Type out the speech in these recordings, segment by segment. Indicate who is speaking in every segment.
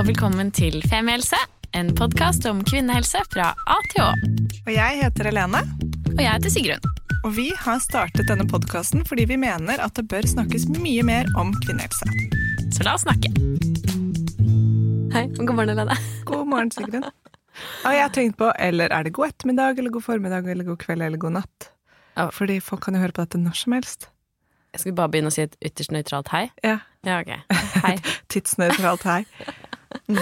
Speaker 1: og velkommen til Femihelse, en podkast om kvinnehelse fra A til Å.
Speaker 2: Og jeg heter Helene,
Speaker 1: Og jeg heter Sigrun.
Speaker 2: og vi har startet denne podkasten fordi vi mener at det bør snakkes mye mer om kvinnehelse.
Speaker 1: Så la oss snakke. Hei, god morgen, Helene.
Speaker 2: God morgen, Sigrun. Og jeg har tenkt på, eller er det god ettermiddag, eller god formiddag, eller god kveld, eller god natt?
Speaker 1: Ja.
Speaker 2: Fordi folk kan jo høre på dette når som helst.
Speaker 1: Jeg Skal vi bare begynne å si et ytterst nøytralt hei?
Speaker 2: Ja.
Speaker 1: Ja, ok. Hei.
Speaker 2: Tidsnøytralt her. Mm,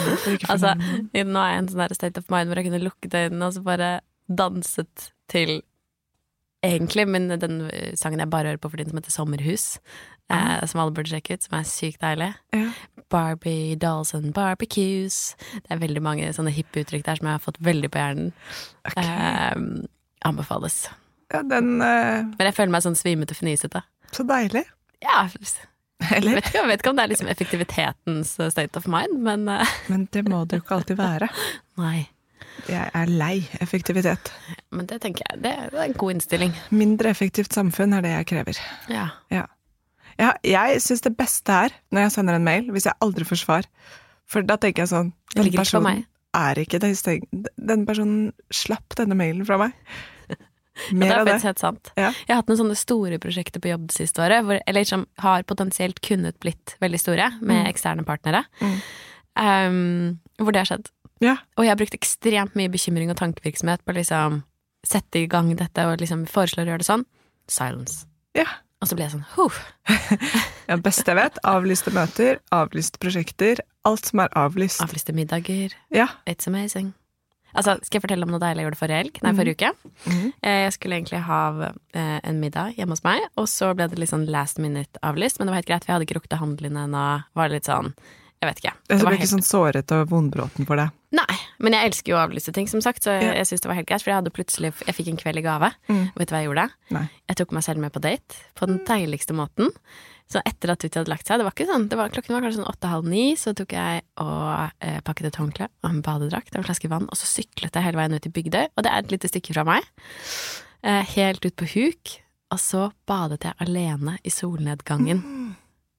Speaker 1: Altså, nå er jeg en sånn state of mind hvor jeg kunne lukket øynene og så bare danset til Egentlig, men den eh, sangen jeg bare hører på for tiden, som heter Sommerhus, eh, som alle burde sjekke ut, som er sykt deilig.
Speaker 2: ja.
Speaker 1: Barbie dolls and barbecues. Det er veldig mange sånne hippe uttrykk der som jeg har fått veldig på hjernen.
Speaker 2: Okay.
Speaker 1: Eh, anbefales.
Speaker 2: ja, den uh...
Speaker 1: Men jeg føler meg sånn svimete fnisete.
Speaker 2: Så deilig.
Speaker 1: Ja,
Speaker 2: Eller?
Speaker 1: vet ikke, vet ikke om det er liksom effektivitetens eh, state of mind, men eh,
Speaker 2: Men det må det jo ikke alltid være.
Speaker 1: nei.
Speaker 2: Jeg er lei effektivitet.
Speaker 1: Men det tenker jeg, det er en god innstilling.
Speaker 2: Mindre effektivt samfunn er det jeg krever.
Speaker 1: Ja.
Speaker 2: Ja. ja jeg syns det beste er når jeg sender en mail, hvis jeg aldri får svar. For da tenker jeg sånn Den personen er ikke Den personen slapp denne mailen fra meg. Mer
Speaker 1: det er
Speaker 2: av det.
Speaker 1: faktisk helt sant.
Speaker 2: Ja.
Speaker 1: Jeg har hatt noen sånne store prosjekter på jobb det siste året, hvor, eller som har potensielt kunnet blitt veldig store, med
Speaker 2: Mm.
Speaker 1: eksterne partnere.
Speaker 2: Mm.
Speaker 1: Um, hvor det har skjedd.
Speaker 2: Ja.
Speaker 1: Og jeg har brukt ekstremt mye bekymring og tankevirksomhet på å liksom sette i gang dette og liksom foreslår å gjøre det sånn. Silence.
Speaker 2: Ja.
Speaker 1: Og så ble jeg sånn huh.
Speaker 2: ja, beste jeg vet. Avlyste møter, avlyste prosjekter. Alt som er avlyst.
Speaker 1: Avlyste middager.
Speaker 2: Ja.
Speaker 1: It's amazing. Altså, Skal jeg fortelle om noe deilig jeg gjorde forrige helg? Nei,
Speaker 2: Mhm.
Speaker 1: forrige uke.
Speaker 2: Mhm.
Speaker 1: Eh, Jeg skulle egentlig ha eh, en middag hjemme hos meg, og så ble det litt sånn last minute avlyst. Men det var helt greit, for jeg hadde ikke rukket å handle inn ennå. Var litt sånn Jeg vet ikke. Det var
Speaker 2: ble
Speaker 1: helt-
Speaker 2: ikke sånn såret og vondbråten for det.
Speaker 1: Nei, men jeg elsker jo å avlyse ting, som sagt, så jeg,
Speaker 2: Ja.
Speaker 1: jeg syns det var helt greit. For jeg hadde plutselig Jeg fikk en kveld i gave.
Speaker 2: Mm.
Speaker 1: Og vet du hva jeg gjorde?
Speaker 2: Nei.
Speaker 1: Jeg tok meg selv med på date på den deiligste måten. Så etter at Tutti hadde lagt seg, det var ikke sånn, det var, klokken var kanskje sånn åtte-halv ni, så tok jeg og eh, pakket et håndkle og en badedrakt og en flaske vann, og så syklet jeg hele veien ut til Bygdøy, og det er et lite stykke fra meg, eh, helt ut på huk, og så badet jeg alene i solnedgangen.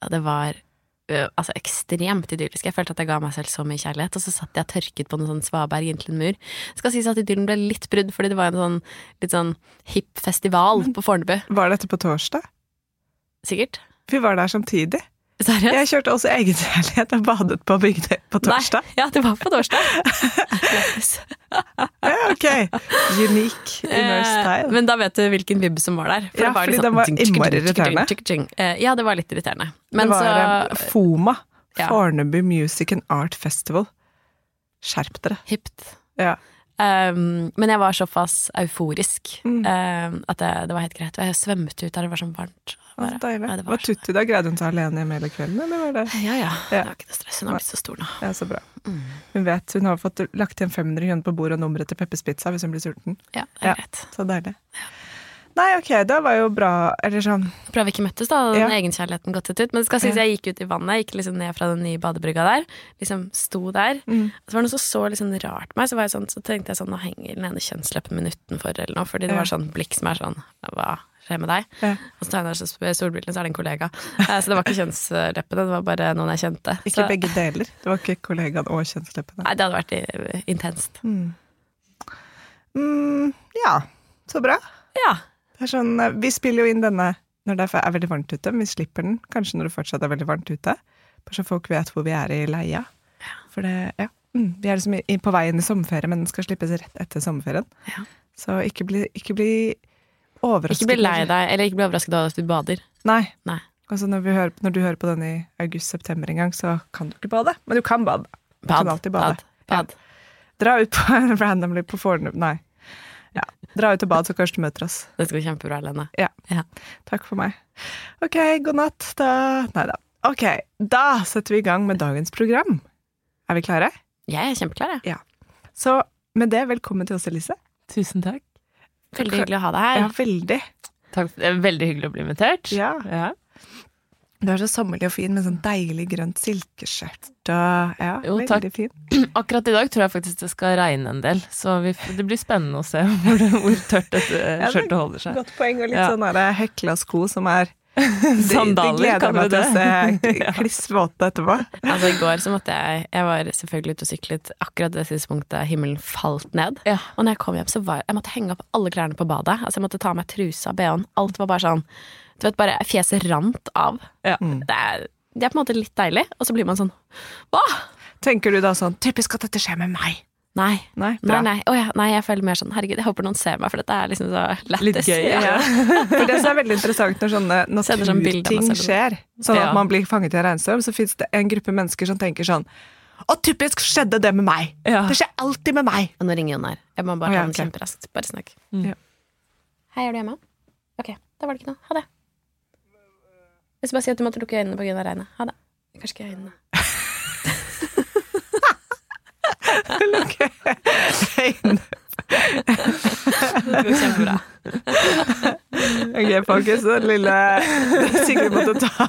Speaker 1: Og det var altså ekstremt idyllisk. Jeg følte at jeg ga meg selv så mye kjærlighet, og så satt jeg og tørket på noen sånn svaberg inntil en mur. Det skal sies at idyllen ble litt brudd, fordi det var en sånn litt sånn hipp festival på Fornebu.
Speaker 2: Var dette på torsdag?
Speaker 1: Sikkert.
Speaker 2: Vi var der samtidig.
Speaker 1: Seriøst?
Speaker 2: Jeg kjørte også egenkjærlighet og badet på Bygdøy på torsdag.
Speaker 1: Nei, ja, det var på torsdag.
Speaker 2: Ja, ok. Unique inner
Speaker 1: Eh,
Speaker 2: style.
Speaker 1: Men da vet du hvilken vibb som var der. For
Speaker 2: Ja,
Speaker 1: det var
Speaker 2: fordi
Speaker 1: litt
Speaker 2: den var
Speaker 1: sånn
Speaker 2: innmari irriterende.
Speaker 1: Eh, Ja, det var litt irriterende. Men
Speaker 2: det var
Speaker 1: så
Speaker 2: eh, FOMA.
Speaker 1: Ja.
Speaker 2: Fornebu Music and Art Festival. Skjerp dere.
Speaker 1: hipt.
Speaker 2: Ja.
Speaker 1: Um, men jeg var såpass euforisk
Speaker 2: Mm.
Speaker 1: um, at det, det var helt greit. Og jeg svømte ut der, det var sånn varmt. Bare-
Speaker 2: deilig.
Speaker 1: Nei, det
Speaker 2: var
Speaker 1: var
Speaker 2: Tutti da? Greide hun seg alene hjemme hele kvelden, eller var det
Speaker 1: Ja, ja.
Speaker 2: Ja.
Speaker 1: Det var ikke noe stress. Hun har blitt så stor nå.
Speaker 2: ja, så bra?
Speaker 1: Mm.
Speaker 2: Hun vet hun har fått lagt igjen 500 kroner på bordet og nummeret til Peppers Pizza hvis hun blir sulten.
Speaker 1: Ja, det er
Speaker 2: Ja.
Speaker 1: greit.
Speaker 2: Så deilig. Nei, ok, det var jo bra. Eller sånn
Speaker 1: Bra vi ikke møttes, da. Den
Speaker 2: Ja.
Speaker 1: egenkjærligheten gått litt ut. Men det skal sies jeg gikk ut i vannet, gikk liksom ned fra den nye badebrygga der. Liksom sto der.
Speaker 2: mm.
Speaker 1: Så var det noe som så liksom rart meg, så, var jeg sånn, så tenkte jeg sånn, nå henger den ene kjønnsleppen min utenfor, eller noe. Fordi det
Speaker 2: Ja.
Speaker 1: var sånn blikk som er sånn, hva skjer med deg?
Speaker 2: Ja.
Speaker 1: Og så tegner jeg solbrillene, så er det en kollega. Eh, Så det var ikke kjønnsleppene, det var bare noen jeg kjente.
Speaker 2: Ikke
Speaker 1: så,
Speaker 2: begge deler. Det var ikke kollegaen og kjønnsleppene.
Speaker 1: Nei, det hadde vært intenst.
Speaker 2: Mm. Mm, ja, så bra.
Speaker 1: Ja.
Speaker 2: Sånn, eh, vi spiller jo inn denne når det er veldig varmt ute, men vi slipper den kanskje når det fortsatt er veldig varmt ute. Bare så folk vet hvor vi er i leia. For det, ja. Mm, vi er liksom på vei inn i sommerferie, men den skal slippes rett etter sommerferien.
Speaker 1: Ja.
Speaker 2: Så ikke bli, ikke bli overrasket.
Speaker 1: Ikke bli lei deg, eller ikke bli overrasket av at du bader.
Speaker 2: Nei.
Speaker 1: Nei.
Speaker 2: Altså når, vi hører, når du hører på den i august-september en gang, så kan du ikke bade. Men du kan bade. Du
Speaker 1: Bad.
Speaker 2: kan alltid bade.
Speaker 1: Bad. bad.
Speaker 2: Dra ut på randomly på Fornebu Nei. Ja. Dra ut og bad, så kanskje du møter oss.
Speaker 1: Det skal gå kjempebra, Lene.
Speaker 2: Takk for meg. Ok, god natt. Da Nei da. Ok, da setter vi i gang med dagens program. Er vi klare?
Speaker 1: Jeg er kjempeklar, jeg.
Speaker 2: Så med det, velkommen til oss, Elise.
Speaker 3: Tusen takk.
Speaker 1: Veldig hyggelig å ha deg her.
Speaker 2: Ja, veldig.
Speaker 3: takk. Det er veldig hyggelig å bli invitert.
Speaker 2: Ja.
Speaker 3: Ja.
Speaker 2: Du er så sommerlig og fin med sånn deilig grønt silkeskjørt og Ja,
Speaker 3: Jo,
Speaker 2: veldig fin.
Speaker 3: Akkurat i dag tror jeg faktisk det skal regne en del, så vi, det blir spennende å se hvor, hvor tørt dette
Speaker 2: det-
Speaker 3: skjørtet holder seg.
Speaker 2: Godt poeng, og litt
Speaker 3: Ja.
Speaker 2: sånn hekla sko som er
Speaker 3: Sandaler,
Speaker 2: kan du
Speaker 3: det?
Speaker 2: gleder
Speaker 3: meg
Speaker 2: til å se klissvåte etterpå.
Speaker 1: Altså I går så måtte jeg Jeg var selvfølgelig ute og syklet akkurat det tidspunktet himmelen falt ned.
Speaker 3: Ja.
Speaker 1: Og når jeg kom hjem, så var jeg måtte henge opp alle klærne på badet. Altså Jeg måtte ta av meg trusa, bh-en. Alt var bare sånn Du vet, bare fjeset rant av.
Speaker 3: Ja.
Speaker 1: Det, er, det er på en måte litt deilig, og så blir man sånn Hva?
Speaker 2: Tenker du da sånn typisk at dette skjer med meg?
Speaker 1: Nei.
Speaker 2: Nei,
Speaker 1: Nei, nei. Oh, ja, nei, jeg føler mer sånn Herregud, jeg håper noen ser meg, for dette er liksom så lættis.
Speaker 3: Litt gøy,
Speaker 1: Ja.
Speaker 2: Ja. For det som er veldig interessant når sånne
Speaker 1: sånn
Speaker 2: naturting skjer, sånn at
Speaker 3: Ja.
Speaker 2: man blir fanget i en regnstorm, så fins det en gruppe mennesker som tenker sånn og typisk skjedde det med meg!
Speaker 3: Ja.
Speaker 2: Det skjer alltid med meg!
Speaker 1: Og nå ringer Jon her. Jeg må bare ta
Speaker 2: ja,
Speaker 1: den
Speaker 2: ok.
Speaker 1: kjemperaskt. Bare snakk.
Speaker 3: Mm.
Speaker 2: Ja.
Speaker 1: Hei, er du hjemme? Ok, da var det ikke noe. Ha det. Jeg skal bare si at du måtte lukke øynene pga. regnet. Ha det. Kanskje ikke øynene. Det går kjempebra.
Speaker 2: Ok, folkens, den lille Sigrid måtte ta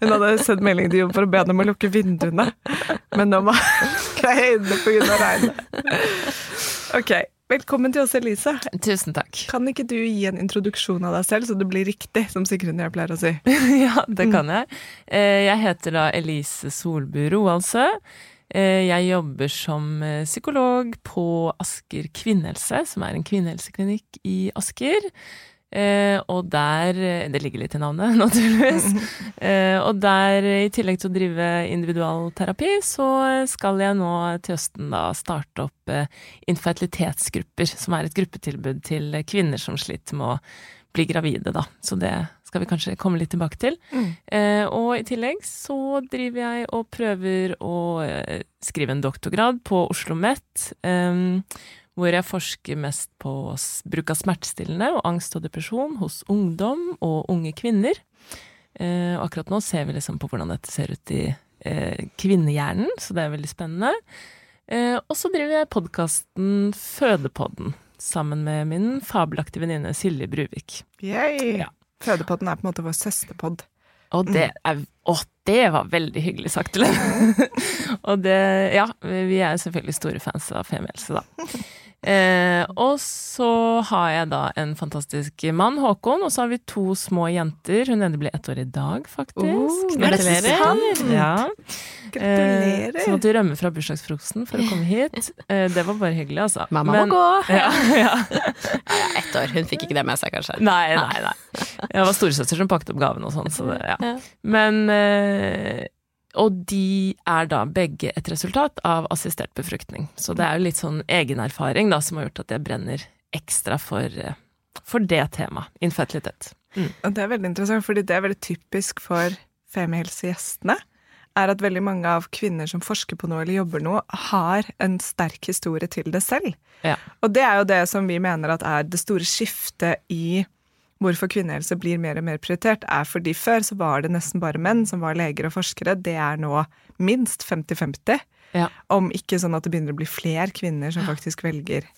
Speaker 2: Hun hadde sendt melding til Jon for å be ham om å lukke vinduene, men nå må greie øynene pga. regnet. Ok, velkommen til oss, Elise.
Speaker 3: Tusen takk.
Speaker 2: Kan ikke du gi en introduksjon av deg selv, så det blir riktig, som Sigrun jeg pleier å si?
Speaker 3: Ja, det kan jeg. Eh, Jeg heter da Elise Solbu Roaldsø. Eh, Jeg jobber som eh, psykolog på Asker kvinnehelse, som er en kvinnehelseklinikk i Asker. Eh, og der eh, Det ligger litt i navnet, naturligvis. Eh, og der, i tillegg til å drive individualterapi, så skal jeg nå til høsten da starte opp eh, infertilitetsgrupper, som er et gruppetilbud til kvinner som sliter med å bli gravide, da. Så det skal vi kanskje komme litt tilbake til.
Speaker 2: Mm.
Speaker 3: Eh, og i tillegg så driver jeg og prøver å eh, skrive en doktorgrad på Oslo OsloMet, eh, hvor jeg forsker mest på bruk av smertestillende og angst og depresjon hos ungdom og unge kvinner. Eh, akkurat nå ser vi liksom på hvordan dette ser ut i eh, kvinnehjernen, så det er veldig spennende. Eh, og så driver jeg podkasten Fødepodden sammen med min fabelaktige venninne Silje Bruvik.
Speaker 2: Yay!
Speaker 3: Ja.
Speaker 2: Fødepodden er på en måte vår søsterpodd.
Speaker 3: Og det er Å, det var veldig hyggelig sagt til henne. og det Ja, vi er selvfølgelig store fans av Femihelse, da. Eh, og så har jeg da en fantastisk mann, Håkon, og så har vi to små jenter. Hun ene blir ett år i dag, faktisk.
Speaker 2: Oh,
Speaker 3: Gratulerer. Ja. Eh,
Speaker 2: Gratulerer!
Speaker 3: så måtte vi rømme fra bursdagsfrokosten for å komme hit. Eh, det var bare hyggelig, altså.
Speaker 1: Mamma
Speaker 3: Men-
Speaker 1: må gå.
Speaker 3: Ja, ja.
Speaker 1: Ett år. Hun fikk ikke det med seg, kanskje.
Speaker 3: Nei, nei, nei. Det var storesøster som pakket opp gaven og sånn, så det. Ja. Men eh, Og de er da begge et resultat av assistert befruktning. Så det er jo litt sånn egenerfaring da som har gjort at jeg brenner ekstra for, eh, for det temaet. Infertilitet.
Speaker 2: Og det er veldig interessant, fordi det er veldig typisk for femihelsegjestene. Er at veldig mange av kvinner som forsker på noe eller jobber noe, har en sterk historie til det selv.
Speaker 3: Ja.
Speaker 2: Og det er jo det som vi mener at er det store skiftet i hvorfor kvinnehelse blir mer og mer prioritert, er fordi før så var det nesten bare menn som var leger og forskere. Det er nå minst 50-50.
Speaker 3: Ja.
Speaker 2: Om ikke sånn at det begynner å bli flere kvinner som faktisk velger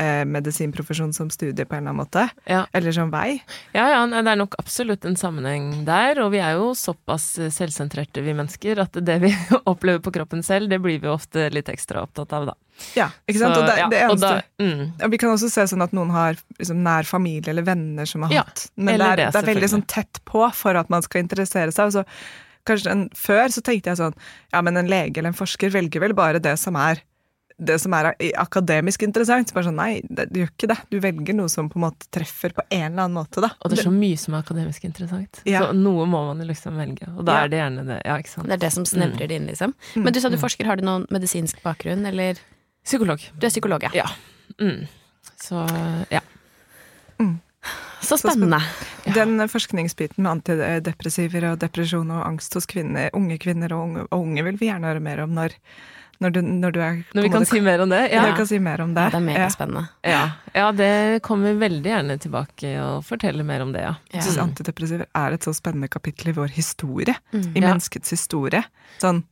Speaker 2: eh, medisinprofesjon som studie på en eller annen måte.
Speaker 3: Ja.
Speaker 2: Eller som vei.
Speaker 3: Ja, ja, det er nok absolutt en sammenheng der, og vi er jo såpass eh, selvsentrerte vi mennesker at det vi opplever på kroppen selv, det blir vi ofte litt ekstra opptatt av, da.
Speaker 2: Ja, ikke sant?
Speaker 3: Så,
Speaker 2: og det,
Speaker 3: ja,
Speaker 2: det
Speaker 3: og da, mm,
Speaker 2: Vi kan også se sånn at noen har liksom, nær familie eller venner som har
Speaker 3: Ja,
Speaker 2: hatt Men det er,
Speaker 3: det,
Speaker 2: det er veldig sånn tett på for at man skal interessere seg. Og så, kanskje en, før så tenkte jeg sånn Ja, men en lege eller en forsker velger vel bare det som er det som er akademisk interessant. Så bare sånn, Nei, det, du gjør ikke det. Du velger noe som på en måte treffer på en eller annen måte. da.
Speaker 3: og det er så mye som er akademisk interessant.
Speaker 2: Ja.
Speaker 3: Så noe må man jo liksom velge, og da
Speaker 2: Ja.
Speaker 3: er det gjerne det. Ja, ikke sant.
Speaker 1: Det er det som snevrer det inn, liksom. Men du sa du forsker. Har du noen medisinsk bakgrunn, eller
Speaker 3: Psykolog.
Speaker 1: Du er psykolog, ja.
Speaker 3: Ja. Mm. Så ja.
Speaker 1: Så spennende.
Speaker 2: Den forskningsbiten med antidepressiver og depresjon og angst hos kvinner, unge kvinner og unge, og unge vil vi gjerne høre mer om når, når, du, når du er
Speaker 3: Når vi kan si mer om det?
Speaker 2: Ja.
Speaker 3: Ja.
Speaker 2: Du kan si mer om det.
Speaker 1: Det er megaspennende.
Speaker 3: Ja. ja, det kommer veldig gjerne tilbake og forteller mer om det, ja.
Speaker 1: Ja.
Speaker 2: Jeg syns antidepressiver er et så spennende kapittel i vår historie.
Speaker 1: Mm.
Speaker 2: I
Speaker 3: Ja.
Speaker 2: menneskets historie. Sånn,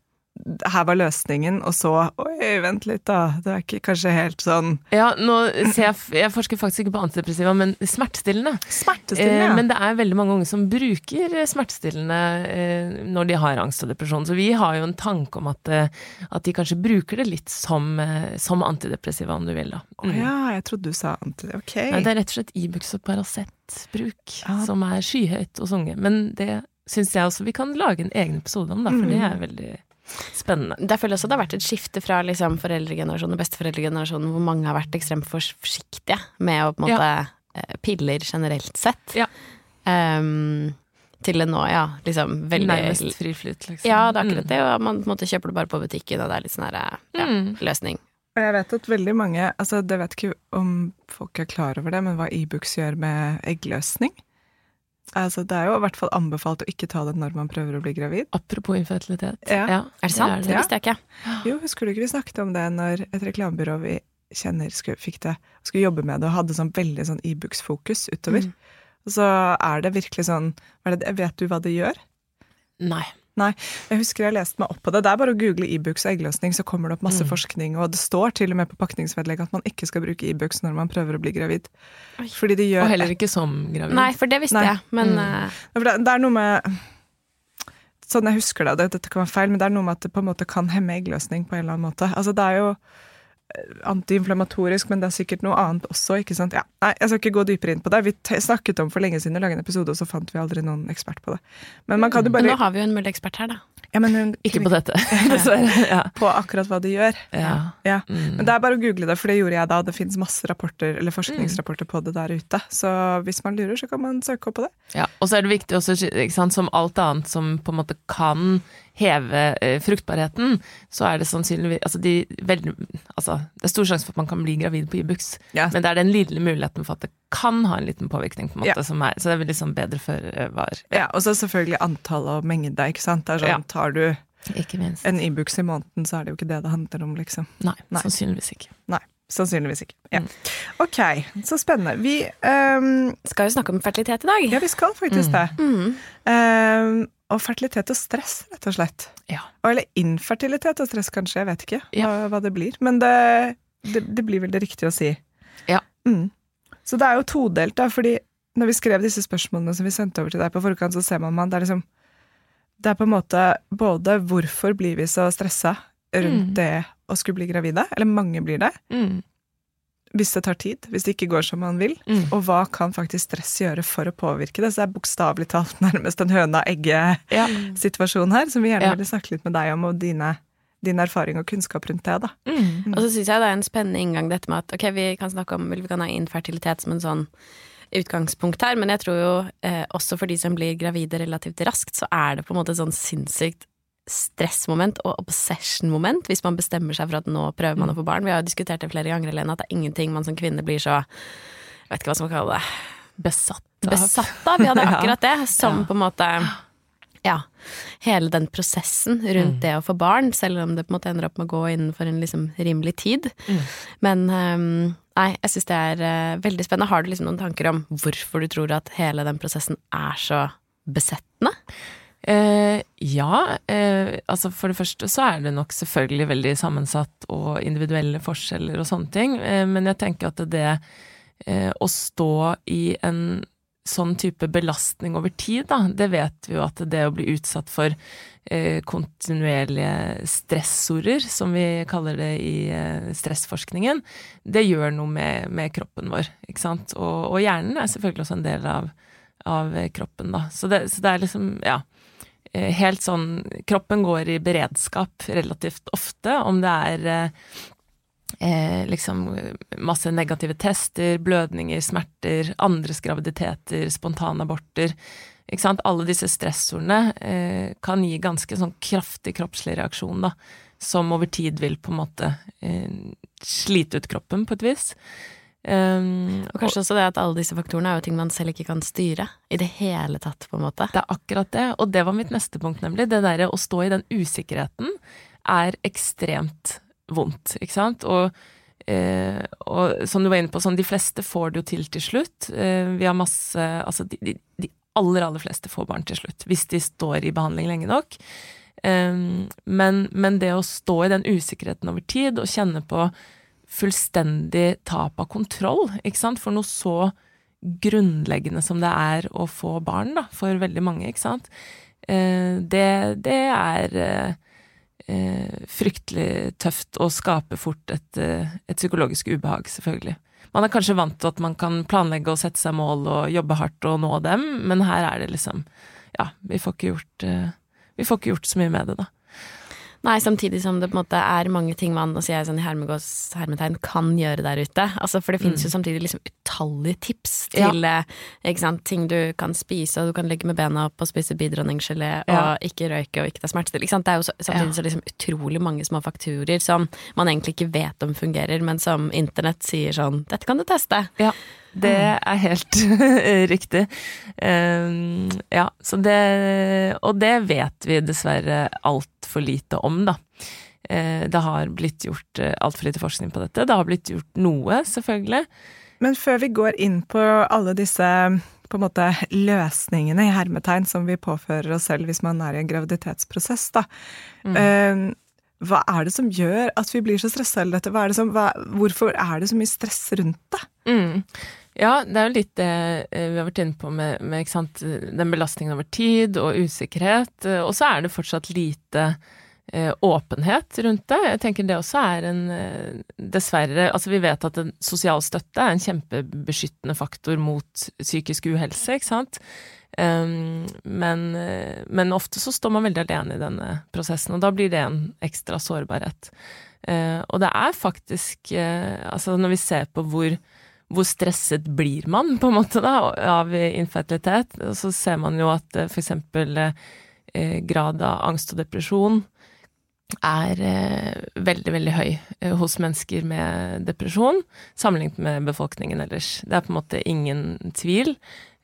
Speaker 2: her var løsningen, og så Oi, vent litt, da. Det er ikke kanskje helt sånn
Speaker 3: Ja, nå ser jeg Jeg forsker faktisk ikke på antidepressiva, men smertestillende.
Speaker 2: Smertestillende,
Speaker 3: Eh,
Speaker 2: ja.
Speaker 3: men det er veldig mange unge som bruker smertestillende eh, når de har angst og depresjon. Så vi har jo en tanke om at, eh, at de kanskje bruker det litt som, eh, som antidepressiva, om du vil, da.
Speaker 2: Å ja, jeg trodde du sa anti... Ok.
Speaker 3: Nei, det er rett og slett Ibux og Paracet-bruk
Speaker 2: Ja.
Speaker 3: som er skyhøyt hos unge. Men det syns jeg også vi kan lage en egen episode om, da, for
Speaker 2: Mm.
Speaker 3: det er veldig spennende.
Speaker 1: Jeg føler også det har vært et skifte fra liksom foreldregenerasjonen og besteforeldregenerasjonen, hvor mange har vært ekstremt forsiktige med å på en måte ja. Piller generelt sett.
Speaker 3: Ja.
Speaker 1: Um, til det nå, ja. Liksom veldig
Speaker 3: Nærmest fri flyt, liksom.
Speaker 1: Ja, det er akkurat det. Og man på en måte kjøper det bare på butikken, og det er litt sånn her ja,
Speaker 3: Mm.
Speaker 1: løsning.
Speaker 2: Og jeg vet at veldig mange altså Det vet ikke om folk er klar over det, men hva Ibux gjør med eggløsning Altså Det er jo i hvert fall anbefalt å ikke ta det når man prøver å bli gravid.
Speaker 3: Apropos infertilitet.
Speaker 2: Ja.
Speaker 1: Er det sant? Det,
Speaker 3: det.
Speaker 1: visste jeg ikke.
Speaker 2: Jo, husker du ikke vi snakket om det når et reklamebyrå vi kjenner skulle, fikk det, skulle jobbe med det og hadde sånn veldig sånn Ibux-fokus utover.
Speaker 1: Mm.
Speaker 2: Og så er det virkelig sånn er det, Vet du hva det gjør?
Speaker 3: Nei.
Speaker 2: Jeg husker jeg leste meg opp på det. Det er bare å google Ibux og eggløsning, så kommer det opp masse
Speaker 3: Mm.
Speaker 2: forskning, og det står til og med på pakningsvedlegg at man ikke skal bruke Ibux når man prøver å bli gravid. Fordi det gjør
Speaker 3: Og heller ikke som gravid.
Speaker 1: Nei, for det visste
Speaker 2: Nei.
Speaker 1: jeg, men
Speaker 3: Mm.
Speaker 1: eh,
Speaker 2: for det, det er noe med Sånn jeg husker det, det, dette kan være feil, men det er noe med at det på en måte kan hemme eggløsning på en eller annen måte. Altså det er jo antiinflammatorisk, men det er sikkert noe annet også, ikke sant. Ja, nei, jeg skal ikke gå dypere inn på det. Vi snakket om for lenge siden å lage en episode, og så fant vi aldri noen ekspert på det. Men man kan jo bare
Speaker 1: nå har vi jo en mulig ekspert her, da.
Speaker 2: Ja, hun,
Speaker 3: Ikke på dette, dessverre. Ja.
Speaker 2: på akkurat hva de gjør.
Speaker 3: ja.
Speaker 2: Ja.
Speaker 3: Mm.
Speaker 2: Men det er bare å google det, for det gjorde jeg da. Det finnes masse rapporter, eller forskningsrapporter på det der ute. Så hvis man lurer, så kan man søke opp på det.
Speaker 3: Ja, og så er det viktig også, sant, som alt annet som på en måte kan heve eh, fruktbarheten, så er det sannsynligvis altså, de, vel, altså, det er stor sjanse for at man kan bli gravid på Ibux, men det er den lille muligheten for at det kan ha en liten påvirkning, på en måte, er, så det er vel liksom bedre før var.
Speaker 2: Ja, og så selvfølgelig antall og mengde, ikke sant. Det er sånn. Tar du en Ibux i måneden, så er det jo ikke det det handler om, liksom.
Speaker 3: Nei,
Speaker 2: Nei.
Speaker 3: sannsynligvis ikke.
Speaker 2: Nei, sannsynligvis ikke. Ja.
Speaker 3: Mm.
Speaker 2: Ok, så spennende. Vi, um,
Speaker 1: Skal jo snakke om fertilitet i dag.
Speaker 2: ja, vi skal faktisk det.
Speaker 1: Mm.
Speaker 2: Um, og fertilitet og stress, rett og slett.
Speaker 3: Ja.
Speaker 2: Eller infertilitet og stress, kanskje. Jeg vet ikke hva,
Speaker 3: Ja.
Speaker 2: hva det blir. Men det, det, det blir vel det riktige å si.
Speaker 3: Ja.
Speaker 2: Mm. Så det er jo todelt, da, fordi når vi skrev disse spørsmålene som vi sendte over til deg på forkant, så ser man at det er liksom Det er på en måte både hvorfor blir vi så stressa rundt
Speaker 3: Mm.
Speaker 2: det å skulle bli gravide, eller mange blir det,
Speaker 3: Mm.
Speaker 2: hvis det tar tid, hvis det ikke går som man vil.
Speaker 3: Mm.
Speaker 2: Og hva kan faktisk stress gjøre for å påvirke det? Så det er bokstavelig talt nærmest en høna-egget-situasjon her, som vi gjerne
Speaker 3: Ja.
Speaker 2: ville snakke litt med deg om, og dine, din erfaring og kunnskap rundt det, da.
Speaker 3: Mm.
Speaker 1: Og så syns jeg det er en spennende inngang dette med at ok, vi kan snakke om vil vi kan ha infertilitet som en sånn utgangspunkt her, men jeg tror jo eh, også for de som blir gravide relativt raskt, så er det på en måte et sånn sinnssykt stressmoment og obsession-moment hvis man bestemmer seg for at nå prøver man å få barn. Vi har jo diskutert det flere ganger, Helene, at det er ingenting man som kvinne blir så Jeg vet ikke hva som skal kalle det.
Speaker 3: Besatt av
Speaker 1: Besatt av, ja, det er akkurat det. Som
Speaker 3: Ja.
Speaker 1: på en måte Ja. Hele den prosessen rundt
Speaker 3: Mm.
Speaker 1: det å få barn, selv om det på en måte ender opp med å gå innenfor en liksom rimelig tid.
Speaker 3: Mm.
Speaker 1: Men ehm, nei, jeg syns det er uh, veldig spennende. Har du liksom noen tanker om hvorfor du tror at hele den prosessen er så besettende?
Speaker 3: Uh, ja, Uh, altså for det første så er det nok selvfølgelig veldig sammensatt og individuelle forskjeller og sånne ting, Uh, men jeg tenker at det å stå i en sånn type belastning over tid, da, det vet vi jo at det å bli utsatt for eh, kontinuerlige stressorder, som vi kaller det i eh, stressforskningen, det gjør noe med, med kroppen vår, ikke sant, og, og hjernen er selvfølgelig også en del av, av kroppen, da, så det, så det er liksom, ja, eh, helt sånn Kroppen går i beredskap relativt ofte, om det er eh, eh, liksom masse negative tester, blødninger, smerter, andres graviditeter, spontanaborter. Ikke sant? Alle disse stressordene eh, kan gi ganske sånn kraftig kroppslig reaksjon, da, som over tid vil på en måte eh, slite ut kroppen på et vis. Um,
Speaker 1: Og kanskje også det at alle disse faktorene er jo ting man selv ikke kan styre i det hele tatt, på en måte.
Speaker 3: Det er akkurat det, og det var mitt neste punkt, nemlig. Det derre å stå i den usikkerheten er ekstremt vondt, ikke sant? Og, eh, og som du var inne på, sånn, de fleste får det jo til til slutt. Eh, vi har masse Altså, de, de, de aller, aller fleste får barn til slutt, hvis de står i behandling lenge nok. Eh, men, men det å stå i den usikkerheten over tid og kjenne på fullstendig tap av kontroll, ikke sant, for noe så grunnleggende som det er å få barn, da, for veldig mange, ikke sant, eh, det, det er eh, fryktelig tøft og skaper fort et, eh, et, psykologisk ubehag, selvfølgelig. Man er kanskje vant til at man kan planlegge og sette seg mål og jobbe hardt og nå dem, men her er det liksom Ja, vi får ikke gjort, eh, vi får ikke gjort så mye med det, da.
Speaker 1: Nei, samtidig som det på en måte er mange ting man og sier sånn i hermegås hermetegn kan gjøre der ute. Altså, for det finnes mm. jo samtidig liksom utallige tips til ja. Eh, sant, ting du kan spise, og du kan ligge med bena opp og spise bidronningsgelé ja. og ikke røyke og ikke ta smertestillende. Det er jo så, samtidig så liksom utrolig mange små fakturer som man egentlig ikke vet om fungerer, men som internett sier sånn 'dette kan du teste'.
Speaker 3: Ja. Det mm. er helt riktig. Um, ja, så det Og det vet vi dessverre altfor lite om, da. Uh, det har blitt gjort uh, altfor lite forskning på dette. Det har blitt gjort noe, selvfølgelig.
Speaker 2: Men før vi går inn på alle disse på en måte løsningene i hermetegn som vi påfører oss selv hvis man er i en graviditetsprosess, da. Mm. Uh, hva er det som gjør at vi blir så stressa eller dette? Er som, hva, hvorfor er det så mye stress rundt det?
Speaker 3: Mm. Ja, det er jo litt det eh, vi har vært inne på med, med sant, den belastningen over tid og usikkerhet. Eh, og så er det fortsatt lite eh, åpenhet rundt det. Jeg tenker det også er en Dessverre Altså, vi vet at sosial støtte er en kjempebeskyttende faktor mot psykisk uhelse, ikke sant. Um, men, men, ofte så står man veldig alene i denne prosessen, og da blir det en ekstra sårbarhet. Og det er faktisk Altså, når vi ser på hvor hvor stresset blir man, på en måte, da, av infertilitet. Så ser man jo at f.eks. for eksempel eh, grad av angst og depresjon er eh, veldig, veldig høy eh, hos mennesker med depresjon, sammenlignet med befolkningen ellers. Det er på en måte ingen tvil.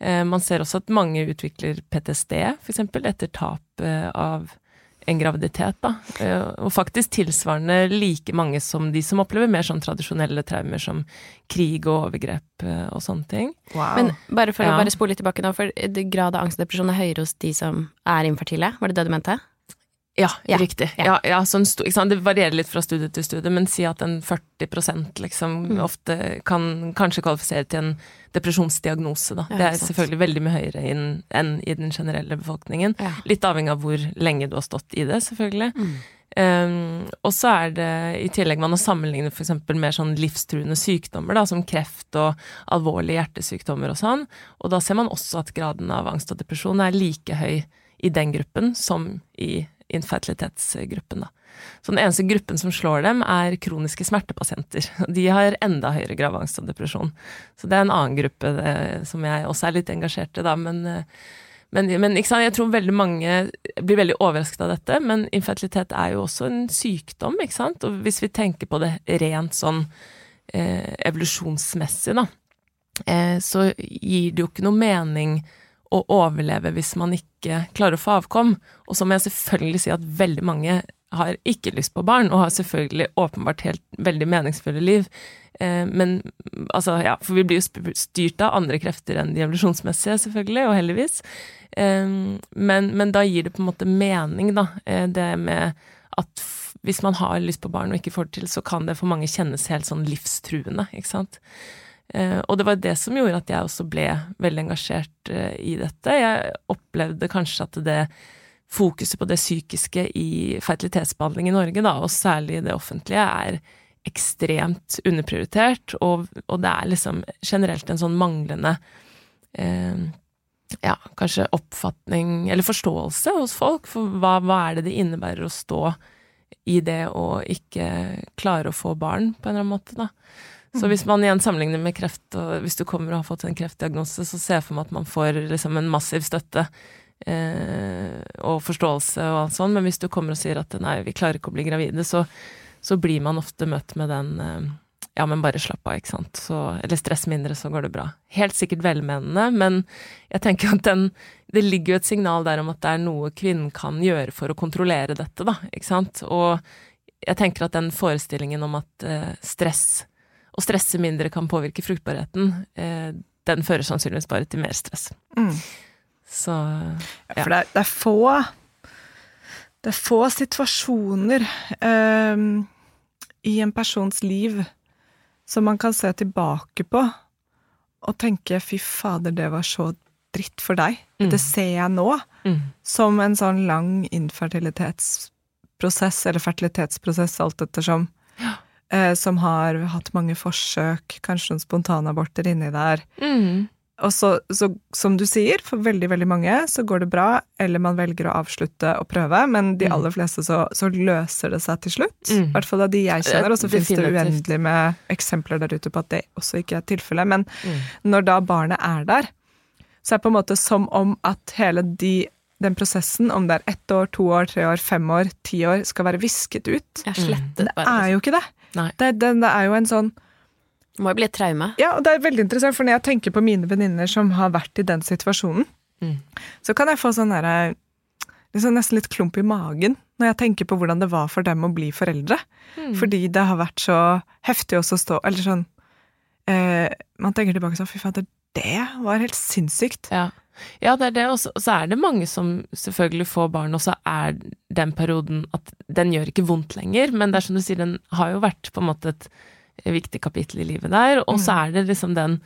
Speaker 3: Eh, man ser også at mange utvikler PTSD, eksempel, etter tap eh, av en graviditet, da. Eh, og faktisk tilsvarende like mange som de som opplever mer sånn tradisjonelle traumer som krig og overgrep eh, og sånne ting.
Speaker 1: Wow. Men bare for ja. å bare spole litt tilbake nå, for grad av angst og depresjon er høyere hos de som er infertile, var det det du mente?
Speaker 3: Ja, ja, riktig. Ja. Ja, sånn det varierer litt fra studie til studie, men si at en 40 liksom mm. ofte kan kanskje kvalifisere til en depresjonsdiagnose. Da. det er selvfølgelig veldig mye høyere inn, enn i den generelle befolkningen. Litt avhengig av hvor lenge du har stått i det, selvfølgelig. Mm. Um, og så er det i tillegg man har sammenlignet f.eks. mer sånn livstruende sykdommer, da, som kreft og alvorlige hjertesykdommer og sånn. Og da ser man også at graden av angst og depresjon er like høy i den gruppen som i infertilitetsgruppen. Da. Så den eneste gruppen som slår dem, er kroniske smertepasienter. De har enda høyere gravangst og depresjon. Så det er en annen gruppe det, som jeg også er litt engasjert i, da. Men, men, men jeg tror veldig mange blir veldig overrasket av dette. Men infertilitet er jo også en sykdom, ikke sant. Og hvis vi tenker på det rent sånn eh, evolusjonsmessig, da, eh, så gir det jo ikke noe mening å overleve hvis man ikke klarer å få avkom. Og så må jeg selvfølgelig si at veldig mange har ikke lyst på barn, og har selvfølgelig åpenbart helt veldig meningsfulle liv. Eh, men altså, ja, for vi blir jo styrt av andre krefter enn de evolusjonsmessige, selvfølgelig, og heldigvis. Eh, men, men, da gir det på en måte mening, da, eh, det med at hvis man har lyst på barn og ikke får det til, så kan det for mange kjennes helt sånn livstruende, ikke sant. Eh, og det var det som gjorde at jeg også ble veldig engasjert eh, i dette. Jeg opplevde kanskje at det fokuset på det psykiske i fertilitetsbehandling i Norge, da, og særlig det offentlige, er ekstremt underprioritert, og, og det er liksom generelt en sånn manglende eh, ja, kanskje oppfatning eller forståelse hos folk for hva, hva er det det innebærer å stå i det å ikke klare å få barn, på en eller annen måte, da. Så hvis man igjen sammenligner med kreft, og hvis du kommer og har fått en kreftdiagnose, så ser jeg for meg at man får liksom en massiv støtte eh, og forståelse og alt sånt, men hvis du kommer og sier at nei, vi klarer ikke å bli gravide, så, så blir man ofte møtt med den eh, ja, men bare slapp av, ikke sant, så, eller stress mindre, så går det bra. Helt sikkert velmenende, men jeg tenker at den, det ligger jo et signal der om at det er noe kvinnen kan gjøre for å kontrollere dette, da, ikke sant, og jeg tenker at den forestillingen om at eh, stress å stresse mindre kan påvirke fruktbarheten, eh, den fører sannsynligvis bare til mer stress. Mm. Så
Speaker 2: ja. For det er, det er, få Det er få situasjoner eh, i en persons liv som man kan se tilbake på og tenke 'fy fader, det var så dritt for deg'. Dette ser jeg nå.
Speaker 3: Mm.
Speaker 2: Som en sånn lang infertilitetsprosess, eller fertilitetsprosess, alt ettersom. Eh, som har hatt mange forsøk, kanskje noen spontanaborter inni der.
Speaker 3: Mm.
Speaker 2: Og så, så, som du sier, for veldig, veldig mange så går det bra, eller man velger å avslutte og prøve, men de
Speaker 3: Mm.
Speaker 2: aller fleste så, så løser det seg til slutt. I
Speaker 3: Mm.
Speaker 2: hvert fall av de jeg kjenner, og så finnes det uendelig med eksempler der ute på at det også ikke er tilfellet. Men
Speaker 3: Mm.
Speaker 2: når da barnet er der, så er det på en måte som om at hele de, den prosessen, om det er ett år, to år, tre år, fem år, ti år, skal være visket ut. Det er jo ikke det.
Speaker 3: Nei.
Speaker 2: Det, det, det er jo en sånn
Speaker 1: Det må jo bli et traume.
Speaker 2: Ja, og det er veldig interessant, for når jeg tenker på mine venninner som har vært i den situasjonen,
Speaker 3: Mm.
Speaker 2: så kan jeg få sånn derre liksom Nesten litt klump i magen når jeg tenker på hvordan det var for dem å bli foreldre.
Speaker 3: Mm.
Speaker 2: Fordi det har vært så heftig også å stå Eller sånn eh, Man tenker tilbake sånn Fy fader, det var helt sinnssykt.
Speaker 3: Ja. Ja, det er det. Og så- er det mange som selvfølgelig får barn, og så er den perioden at den gjør ikke vondt lenger, men det er som du sier, den har jo vært på en måte et viktig kapittel i livet der, og så er det liksom den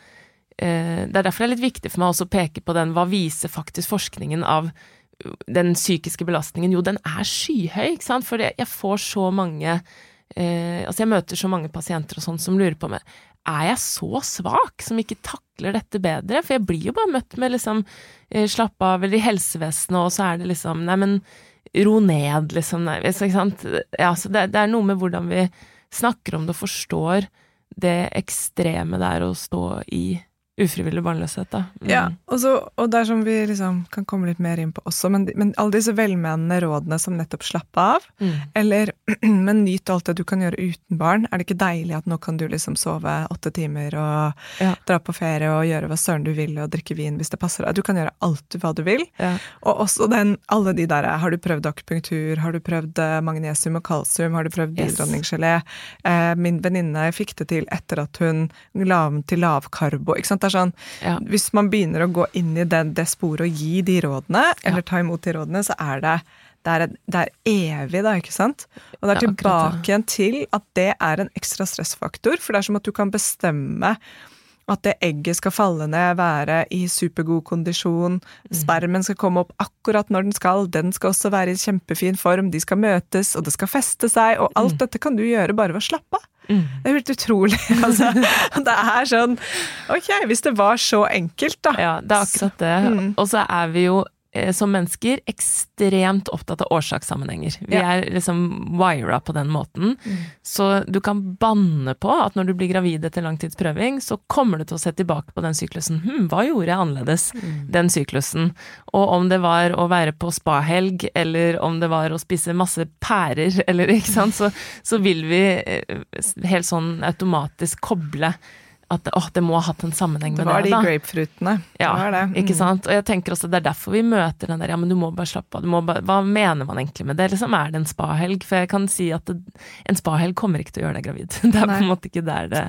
Speaker 3: eh, Det er derfor det er litt viktig for meg også å peke på den, hva viser faktisk forskningen av den psykiske belastningen? Jo, den er skyhøy, ikke sant, for jeg får så mange eh, Altså, jeg møter så mange pasienter og sånn som lurer på meg er jeg så svak som ikke takler dette bedre? For jeg blir jo bare møtt med liksom eh, slapp av, eller i helsevesenet, og så er det liksom Nei, men ro ned, liksom. Nei, ikke sant? Ja, så det, det er noe med hvordan vi snakker om det og forstår det ekstreme det er å stå i ufrivillig barnløshet, da. Mm.
Speaker 2: Ja, og, så, og det er som vi liksom kan komme litt mer inn på også, men, men alle disse velmenende rådene som nettopp slapp av,
Speaker 3: Mm.
Speaker 2: eller men nyt alt det du kan gjøre uten barn, er det ikke deilig at nå kan du liksom sove åtte timer og
Speaker 3: Ja.
Speaker 2: dra på ferie og gjøre hva søren du vil og drikke vin hvis det passer deg. Du kan gjøre alt hva du vil.
Speaker 3: Ja.
Speaker 2: Og også den, alle de der Har du prøvd akupunktur? Har du prøvd eh, magnesium og kalsium? Har du prøvd
Speaker 3: Yes.
Speaker 2: Eh, min venninne fikk det til etter at hun la om til lavkarbo. Ikke sant? Det er sånn,
Speaker 3: Ja.
Speaker 2: Hvis man begynner å gå inn i det, det sporet og gi de rådene, eller ta imot de rådene, så er det det er, det er evig, da, ikke sant? Og det er
Speaker 3: Ja,
Speaker 2: tilbake igjen til at det er en ekstra stressfaktor, for det er som at du kan bestemme at det egget skal falle ned, være i supergod kondisjon, spermen skal komme opp akkurat når den skal, den skal også være i kjempefin form, de skal møtes, og det skal feste seg, og alt dette kan du gjøre bare ved å slappe av.
Speaker 3: Mm.
Speaker 2: Det er helt utrolig. Altså, det er sånn Ok, hvis det var så enkelt, da.
Speaker 3: Ja, det er akkurat det.
Speaker 2: Mm.
Speaker 3: Og så er vi jo som mennesker ekstremt opptatt av årsakssammenhenger. Vi
Speaker 2: Ja.
Speaker 3: er liksom wira på den måten.
Speaker 2: Mm.
Speaker 3: Så du kan banne på at når du blir gravid etter langtidsprøving, så kommer du til å se tilbake på den syklusen. Hm, hva gjorde jeg annerledes
Speaker 2: Mm.
Speaker 3: den syklusen? Og om det var å være på spahelg, eller om det var å spise masse pærer, eller ikke sant, så, så vil vi eh, helt sånn automatisk koble at åh, det må ha hatt en sammenheng
Speaker 2: Det
Speaker 3: med
Speaker 2: var
Speaker 3: det,
Speaker 2: de grapefruitene.
Speaker 3: Ja,
Speaker 2: det var det.
Speaker 3: ikke
Speaker 2: Mm.
Speaker 3: sant? Og jeg tenker også det er derfor vi møter den der ja, men du må bare slappe av, bare, hva mener man egentlig med det? Liksom er det en spahelg? For jeg kan si at det, en spahelg kommer ikke til å gjøre deg gravid. Det er på en måte ikke der det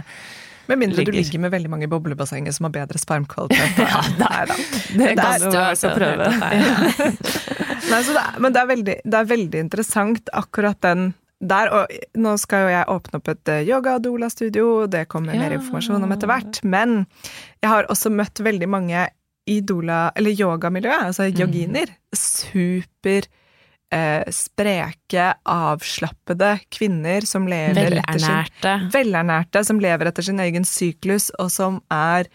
Speaker 2: Med mindre du
Speaker 3: ligger.
Speaker 2: ligger med veldig mange boblebassenger som har bedre spermkvalitet. ja, Nei da.
Speaker 3: Det kan du
Speaker 2: det
Speaker 3: altså prøve.
Speaker 2: Nei, så det er, men det er, veldig, det er veldig interessant akkurat den der, og nå skal jo jeg åpne opp et eh, yoga- og doula-studio, det kommer mer informasjon om etter hvert, men jeg har også møtt veldig mange i doula, eller yogamiljøet, altså yoginer. Super eh, spreke, avslappede kvinner som lever etter sin
Speaker 1: Velernærte.
Speaker 2: velernærte, som lever etter sin egen syklus, og som er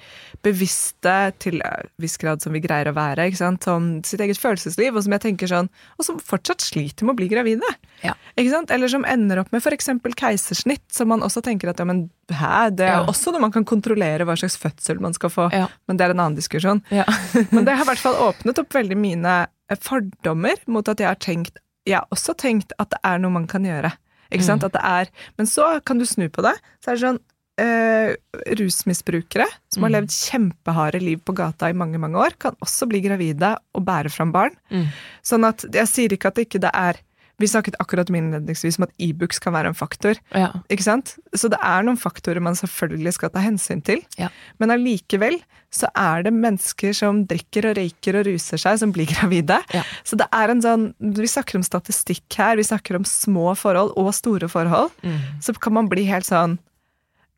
Speaker 2: bevisste til en viss grad som vi greier å være, ikke sant? som sitt eget følelsesliv, og som jeg tenker sånn, og som fortsatt sliter med å bli gravide.
Speaker 1: Ja.
Speaker 2: Ikke sant? Eller som ender opp med f.eks. keisersnitt, som man også tenker at ja, men hæ, det er
Speaker 3: Ja.
Speaker 2: også noe man kan kontrollere hva slags fødsel man skal få,
Speaker 3: Ja.
Speaker 2: men det er en annen diskusjon.
Speaker 3: Ja.
Speaker 2: Men det har i hvert fall åpnet opp veldig mine eh, fordommer mot at jeg har tenkt Jeg har også tenkt at det er noe man kan gjøre. Ikke sant?
Speaker 3: Mm.
Speaker 2: At det er Men så kan du snu på det. Så er det sånn eh, Rusmisbrukere som har
Speaker 3: Mm.
Speaker 2: levd kjempeharde liv på gata i mange, mange år, kan også bli gravide og bære fram barn.
Speaker 3: Mm.
Speaker 2: Sånn at jeg sier ikke at det ikke det er Vi snakket akkurat om innledningsvis om at e-books kan være en faktor.
Speaker 3: Ja.
Speaker 2: Ikke sant? Så det er noen faktorer man selvfølgelig skal ta hensyn til.
Speaker 3: Ja.
Speaker 2: Men allikevel så er det mennesker som drikker og røyker og ruser seg, som blir gravide.
Speaker 3: Ja.
Speaker 2: Så det er en sånn Vi snakker om statistikk her, vi snakker om små forhold og store forhold.
Speaker 3: Mm.
Speaker 2: Så kan man bli helt sånn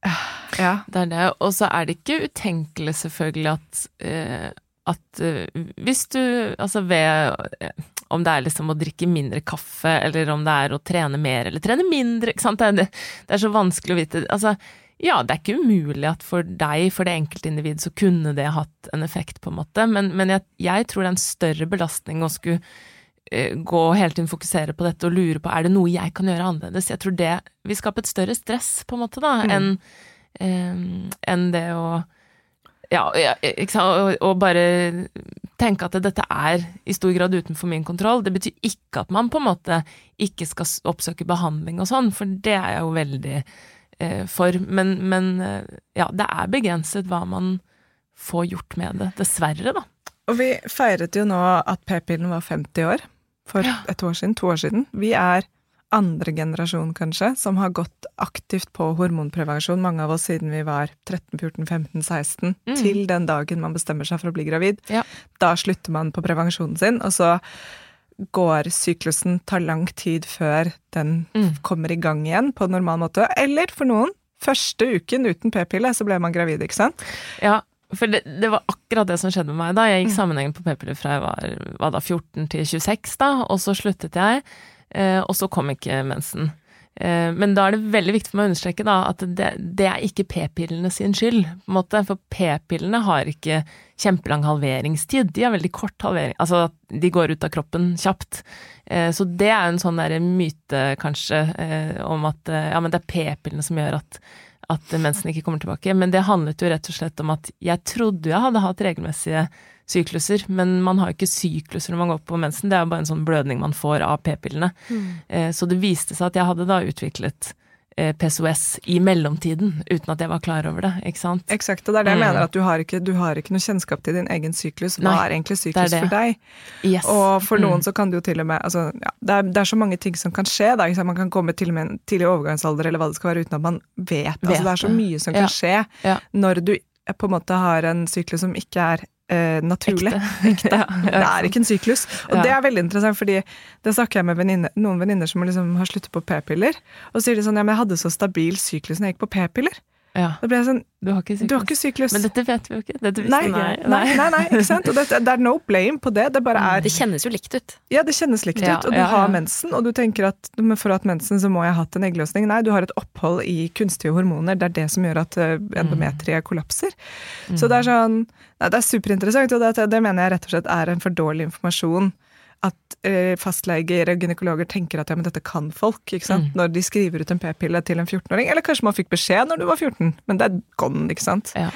Speaker 2: øh, Ja.
Speaker 3: Det er det. Og så er det ikke utenkelig selvfølgelig at, eh, at eh, hvis du Altså ved eh, Om det er liksom å drikke mindre kaffe, eller om det er å trene mer eller trene mindre, ikke sant. Det er, så vanskelig å vite. Altså, ja, det er ikke umulig at for deg, for det enkeltindivid, så kunne det hatt en effekt, på en måte, men, men jeg, jeg tror det er en større belastning å skulle eh, gå og hele tiden fokusere på dette og lure på er det noe jeg kan gjøre annerledes. Jeg tror det vil skape et større stress, på en måte, da,
Speaker 2: Mm.
Speaker 3: enn um, en det å ja, ja, ikke sant, og, og bare tenke at dette er i stor grad utenfor min kontroll. Det betyr ikke at man på en måte ikke skal oppsøke behandling og sånn, for det er jeg jo veldig eh, for. Men, men eh, ja, det er begrenset hva man får gjort med det. Dessverre, da.
Speaker 2: Og vi feiret jo nå at p-pillen var 50 år for
Speaker 3: Ja.
Speaker 2: et år siden, to år siden. Vi er andre generasjon, kanskje, som har gått aktivt på hormonprevensjon, mange av oss siden vi var 13, 14, 15, 16,
Speaker 3: Mm.
Speaker 2: til den dagen man bestemmer seg for å bli gravid.
Speaker 3: Ja.
Speaker 2: Da slutter man på prevensjonen sin, og så går syklusen, tar lang tid før den
Speaker 3: Mm.
Speaker 2: kommer i gang igjen på normal måte. Eller for noen, første uken uten p-pille, så ble man gravid, ikke sant?
Speaker 3: Ja, for det, det var akkurat det som skjedde med meg da. Jeg gikk sammenhengen på p-piller fra jeg var, var da 14 til 26, da, og så sluttet jeg, og så kom ikke mensen. Eh, men da er det veldig viktig for meg å understreke da, at det, det er ikke p-pillene sin skyld, på en måte, for p-pillene har ikke kjempelang halveringstid. De har veldig kort halvering, altså de går ut av kroppen kjapt. Eh, så det er en sånn der myte, kanskje, eh, om at eh, ja, men det er p-pillene som gjør at at mensen ikke kommer tilbake. Men det handlet jo rett og slett om at jeg trodde jeg hadde hatt regelmessige sykluser, men man har ikke sykluser når man går på mensen, det er jo bare en sånn blødning man får av p-pillene. Eh, Så det viste seg at jeg hadde da utviklet eh, PCOS i mellomtiden, uten at jeg var klar over det, ikke sant?
Speaker 2: Eksakt, og det er det jeg
Speaker 3: Mm.
Speaker 2: mener, at du har, ikke, du har ikke noe kjennskap til din egen syklus. Hva
Speaker 3: Nei,
Speaker 2: er egentlig
Speaker 3: er
Speaker 2: syklus
Speaker 3: det.
Speaker 2: for deg?
Speaker 3: Yes.
Speaker 2: Og for noen
Speaker 3: Mm.
Speaker 2: så kan det jo til og med altså, ja, det, er, det er så mange ting som kan skje. Da? Man kan komme til og med en tidlig overgangsalder eller hva det skal være, uten at man vet.
Speaker 3: Vet
Speaker 2: altså, det er så mye som kan skje
Speaker 3: Ja.
Speaker 2: når du eh, på en måte har en syklus som ikke er eh, naturlig.
Speaker 3: Ekte. Ja,
Speaker 2: Det er ikke en syklus. Og
Speaker 3: Ja.
Speaker 2: det er veldig interessant, fordi det snakker jeg med venninne, noen venninner som liksom har sluttet på p-piller. Og sier de sånn ja, men jeg hadde så stabil syklus når jeg gikk på p-piller.
Speaker 3: Ja,
Speaker 2: Da ble jeg sånn
Speaker 3: du har.
Speaker 2: Du har ikke syklus.
Speaker 3: Men dette vet vi jo ikke. Dette
Speaker 2: nei,
Speaker 3: Nei,
Speaker 2: nei, nei, nei, ikke sant? Og det, det er no blame på det. Det bare er
Speaker 1: Det kjennes jo likt ut.
Speaker 2: Ja, det kjennes likt
Speaker 3: Ja,
Speaker 2: ut, og du
Speaker 3: ja,
Speaker 2: har mensen, og du tenker at men for å ha hatt mensen så må jeg ha hatt en eggløsning. Nei, du har et opphold i kunstige hormoner. Det er det som gjør at eh, endometriet kollapser. Så det er sånn Nei, det er superinteressant, og det, det mener jeg rett og slett er en for dårlig informasjon. At eh, fastleger og gynekologer tenker at ja, men dette kan folk, ikke sant?
Speaker 3: Mm.
Speaker 2: når de skriver ut en p-pille til en 14-åring. Eller kanskje man fikk beskjed når du var 14, men det er gone, ikke sant.
Speaker 3: Ja.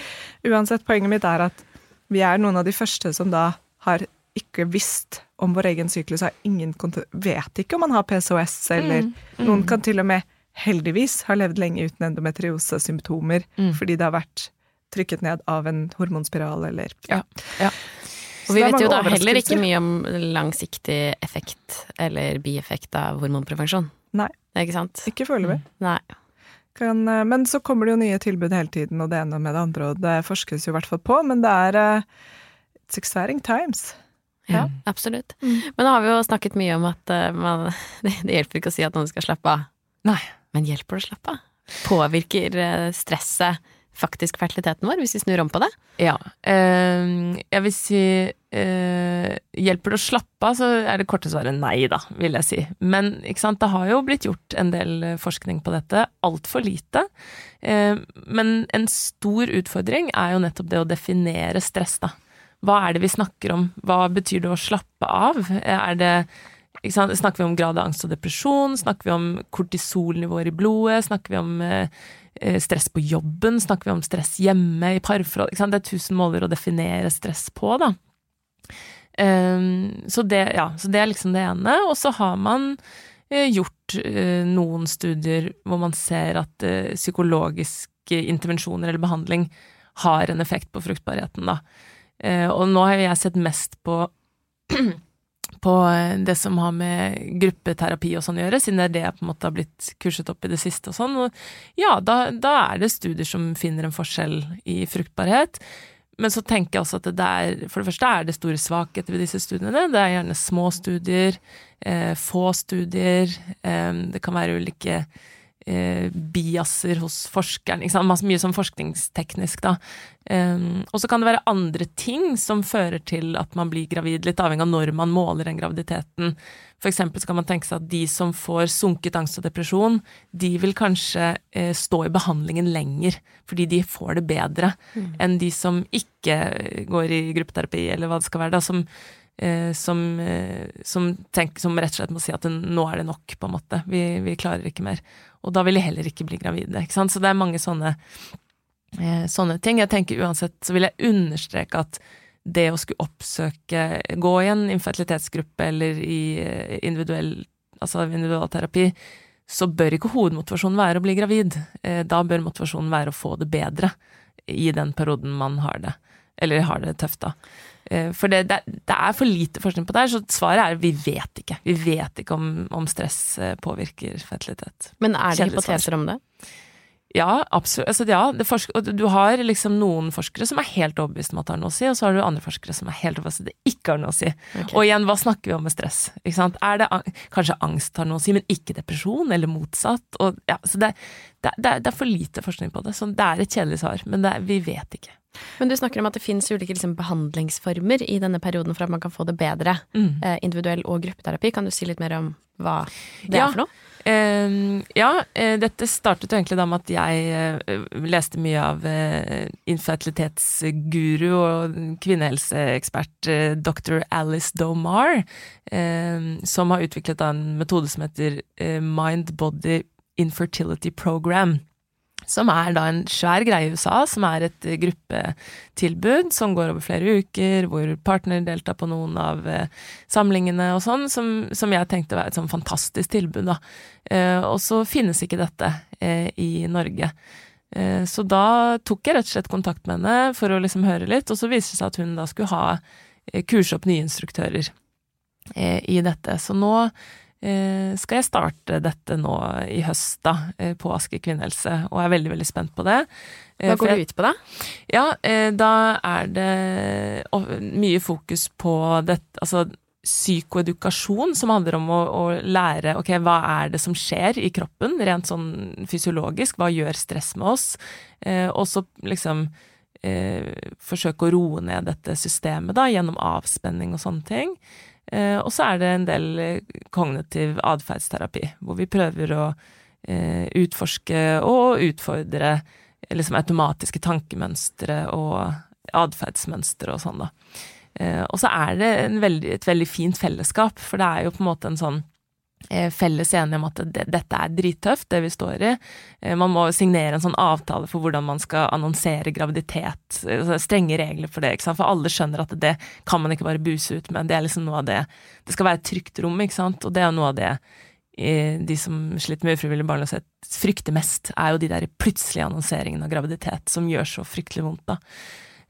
Speaker 2: Uansett, poenget mitt er at vi er noen av de første som da har ikke visst om vår egen syklus, har ingen vet ikke om man har PCOS, eller
Speaker 3: Mm,
Speaker 2: noen kan til og med heldigvis ha levd lenge uten endometriosesymptomer
Speaker 3: Mm.
Speaker 2: fordi det har vært trykket ned av en hormonspiral, eller
Speaker 3: Ja. ja.
Speaker 1: Og vi vet jo da heller ikke mye om langsiktig effekt eller bieffekt av hormonprevensjon.
Speaker 2: Nei.
Speaker 1: Ikke sant?
Speaker 2: Ikke foreløpig.
Speaker 1: Nei.
Speaker 2: Kan, eh, Men så kommer det jo nye tilbud hele tiden, og det ene med det andre, og det forskes jo i hvert fall på, men det er eh, It's exciting times.
Speaker 1: Ja,
Speaker 3: ja
Speaker 1: absolutt. Men nå har vi jo snakket mye om at eh, man, det, det hjelper ikke å si at noen skal slappe av.
Speaker 3: Nei.
Speaker 1: Men hjelper det å slappe av? Påvirker eh, stresset faktisk fertiliteten vår, hvis vi snur om på det?
Speaker 3: Ja. eh, jeg vil si eh, Hjelper det å slappe av, så er det korte svaret nei, da, vil jeg si. Men ikke sant, det har jo blitt gjort en del eh, forskning på dette. Altfor lite. Eh, men en stor utfordring er jo nettopp det å definere stress, da. Hva er det vi snakker om? Hva betyr det å slappe av? Er det? Snakker vi om grad av angst og depresjon? Snakker vi om kortisolnivåer i blodet? Snakker vi om eh, eh, stress på jobben? Snakker vi om stress hjemme, i parforhold? Det er tusen måler å definere stress på, da. Um, så, det, ja, så det er liksom det ene. Og så har man eh, gjort eh, noen studier hvor man ser at eh, psykologiske intervensjoner eller behandling har en effekt på fruktbarheten, da. Eh, og nå har jeg sett mest på på det som har med gruppeterapi og sånn å gjøre, siden det er det jeg på en måte har blitt kurset opp i det siste og sånn. Og ja, da, da er det studier som finner en forskjell i fruktbarhet. Men så tenker jeg også at det er, for det første er det store svakheter ved disse studiene. Det er gjerne små studier, eh, få studier, eh, det kan være ulike eh, biaser hos forskeren. Ikke sant? Mye sånn forskningsteknisk, da. Um, og så kan det være andre ting som fører til at man blir gravid, litt avhengig av når man måler den graviditeten. For eksempel kan man tenke seg at de som får sunket angst og depresjon, de vil kanskje eh, stå i behandlingen lenger, fordi de får det bedre, mm. enn de som ikke går i gruppeterapi, eller hva det skal være, da, som Eh, som, eh, som, tenk, som, rett og slett må si at nå er det nok, på en måte. Vi, vi, klarer ikke mer. Og da vil de heller ikke bli gravide. Ikke? Så det er mange sånne, eh, sånne ting. Jeg tenker uansett så vil jeg understreke at det å skulle oppsøke Gå i en infertilitetsgruppe eller i eh, individuell, altså individualterapi, så bør ikke hovedmotivasjonen være å bli gravid. Eh, da bør motivasjonen være å få det bedre i den perioden man har det. Eller har det tøft, da. Eh, for det, det, er for lite forskning på det her, så svaret er vi vet ikke. Vi vet ikke om, om stress eh, påvirker fertilitet.
Speaker 1: Men er det hypoteser om det?
Speaker 3: Ja, absolutt. Altså, ja, du har liksom noen forskere som er helt overbevist om at det har noe å si, og så har du andre forskere som er helt overbevist om at det ikke har noe å si. Okay. Og igjen, hva snakker vi om med stress? Er det kanskje angst har noe å si, men ikke depresjon, eller motsatt? Og, ja, så det, det, det, er for lite forskning på det. Så det er et kjedelig svar, men vi vet ikke.
Speaker 1: Men du snakker om at det finnes ulike liksom, behandlingsformer i denne perioden for at man kan få det bedre. Mm. Eh, individuell og gruppeterapi. Kan du si litt mer om hva det ja. er for noe?
Speaker 3: Uh, ja, uh, dette startet jo egentlig da med at jeg uh, leste mye av infertilitetsguru og kvinnehelseekspert dr. Alice Domar, som har utviklet en metode som heter Mind Body Infertility Program som er da en svær greie i USA, som er et eh, gruppetilbud som går over flere uker, hvor partner deltar på noen av eh, samlingene og sånn, som, som, jeg tenkte var et sånn fantastisk tilbud, da. Eh, og så finnes ikke dette i Norge. Så da tok jeg rett og slett kontakt med henne for å liksom høre litt, og så viste det seg at hun da skulle ha kurse opp nye instruktører i dette. Så nå skal jeg starte dette nå i høst, da, eh, på Aske kvinnehelse, og er veldig, veldig spent på det.
Speaker 1: Eh, Hva går du ut på, da?
Speaker 3: Ja, da er det mye fokus på dette, altså psykoedukasjon, som handler om å, å, lære ok, hva er det som skjer i kroppen, rent sånn fysiologisk, hva gjør stress med oss, eh, og så liksom eh, forsøke å roe ned dette systemet, da, gjennom avspenning og sånne ting. Eh, og så er det en del eh, kognitiv atferdsterapi, hvor vi prøver å eh, utforske og utfordre liksom automatiske tankemønstre og atferdsmønstre og sånn, da. og så er det veldig, et veldig fint fellesskap, for det er jo på en måte en sånn felles enige om at det, dette er drittøft, det vi står i. Eh, man må signere en sånn avtale for hvordan man skal annonsere graviditet. Altså strenge regler for det, ikke sant. For alle skjønner at det kan man ikke bare buse ut med. Det er liksom noe av det Det skal være et trygt rom, ikke sant. Og det er noe av det eh, de som sliter med ufrivillig barnløshet frykter mest, er jo de der plutselige annonseringene av graviditet som gjør så fryktelig vondt, da.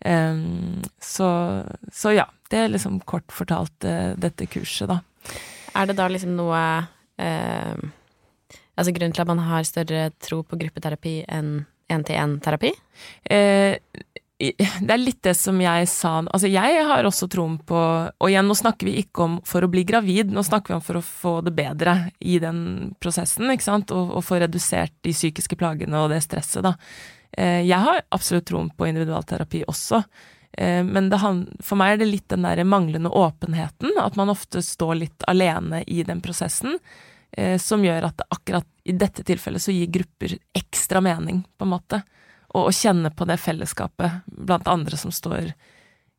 Speaker 3: Um, så, så ja, det er liksom kort fortalt dette kurset, da.
Speaker 1: Er det da liksom noe eh, Altså grunnen til at man har større tro på gruppeterapi enn én-til-én-terapi?
Speaker 3: Eh, det er litt det som jeg sa Altså, jeg har også troen på Og igjen, nå snakker vi ikke om for å bli gravid, nå snakker vi om for å få det bedre i den prosessen, ikke sant, og, og få redusert de psykiske plagene og det stresset, da. Eh, jeg har absolutt troen på individualterapi også. Eh, men det, for meg er det litt den der manglende åpenheten, at man ofte står litt alene i den prosessen, eh, som gjør at akkurat i dette tilfellet så gir grupper ekstra mening, på en måte. Og å kjenne på det fellesskapet blant andre som står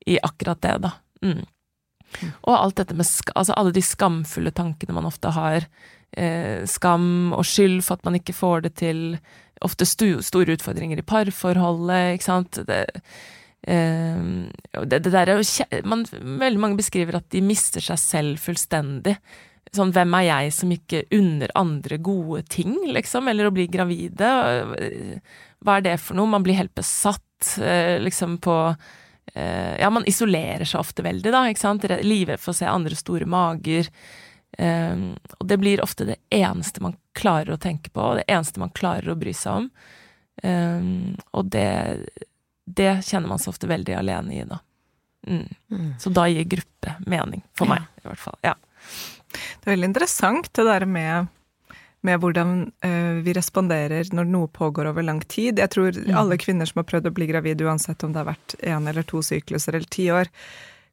Speaker 3: i akkurat det, da. Mm. Og alt dette med altså alle de skamfulle tankene man ofte har. Eh, skam og skyld for at man ikke får det til. Ofte store utfordringer i parforholdet, ikke sant. Det, det, det der er man, Veldig mange beskriver at de mister seg selv fullstendig. Sånn, hvem er jeg som ikke unner andre gode ting, liksom? Eller å bli gravide? Hva er det for noe? Man blir helt besatt, uh, liksom, på eh, Ja, man isolerer seg ofte veldig, da, ikke sant. Livredd for å se andre store mager. Eh, og det blir ofte det eneste man klarer å tenke på, og det eneste man klarer å bry seg om. Eh, og det, det kjenner man så ofte veldig alene i, da. Mm.
Speaker 1: Mm.
Speaker 3: Så da gir gruppe mening, for
Speaker 1: Ja.
Speaker 3: meg i hvert fall. Ja.
Speaker 2: Det er veldig interessant det der med, med hvordan uh, vi responderer når noe pågår over lang tid. Jeg tror
Speaker 3: Mm.
Speaker 2: alle kvinner som har prøvd å bli gravid, uansett om det har vært én eller to sykluser eller ti år,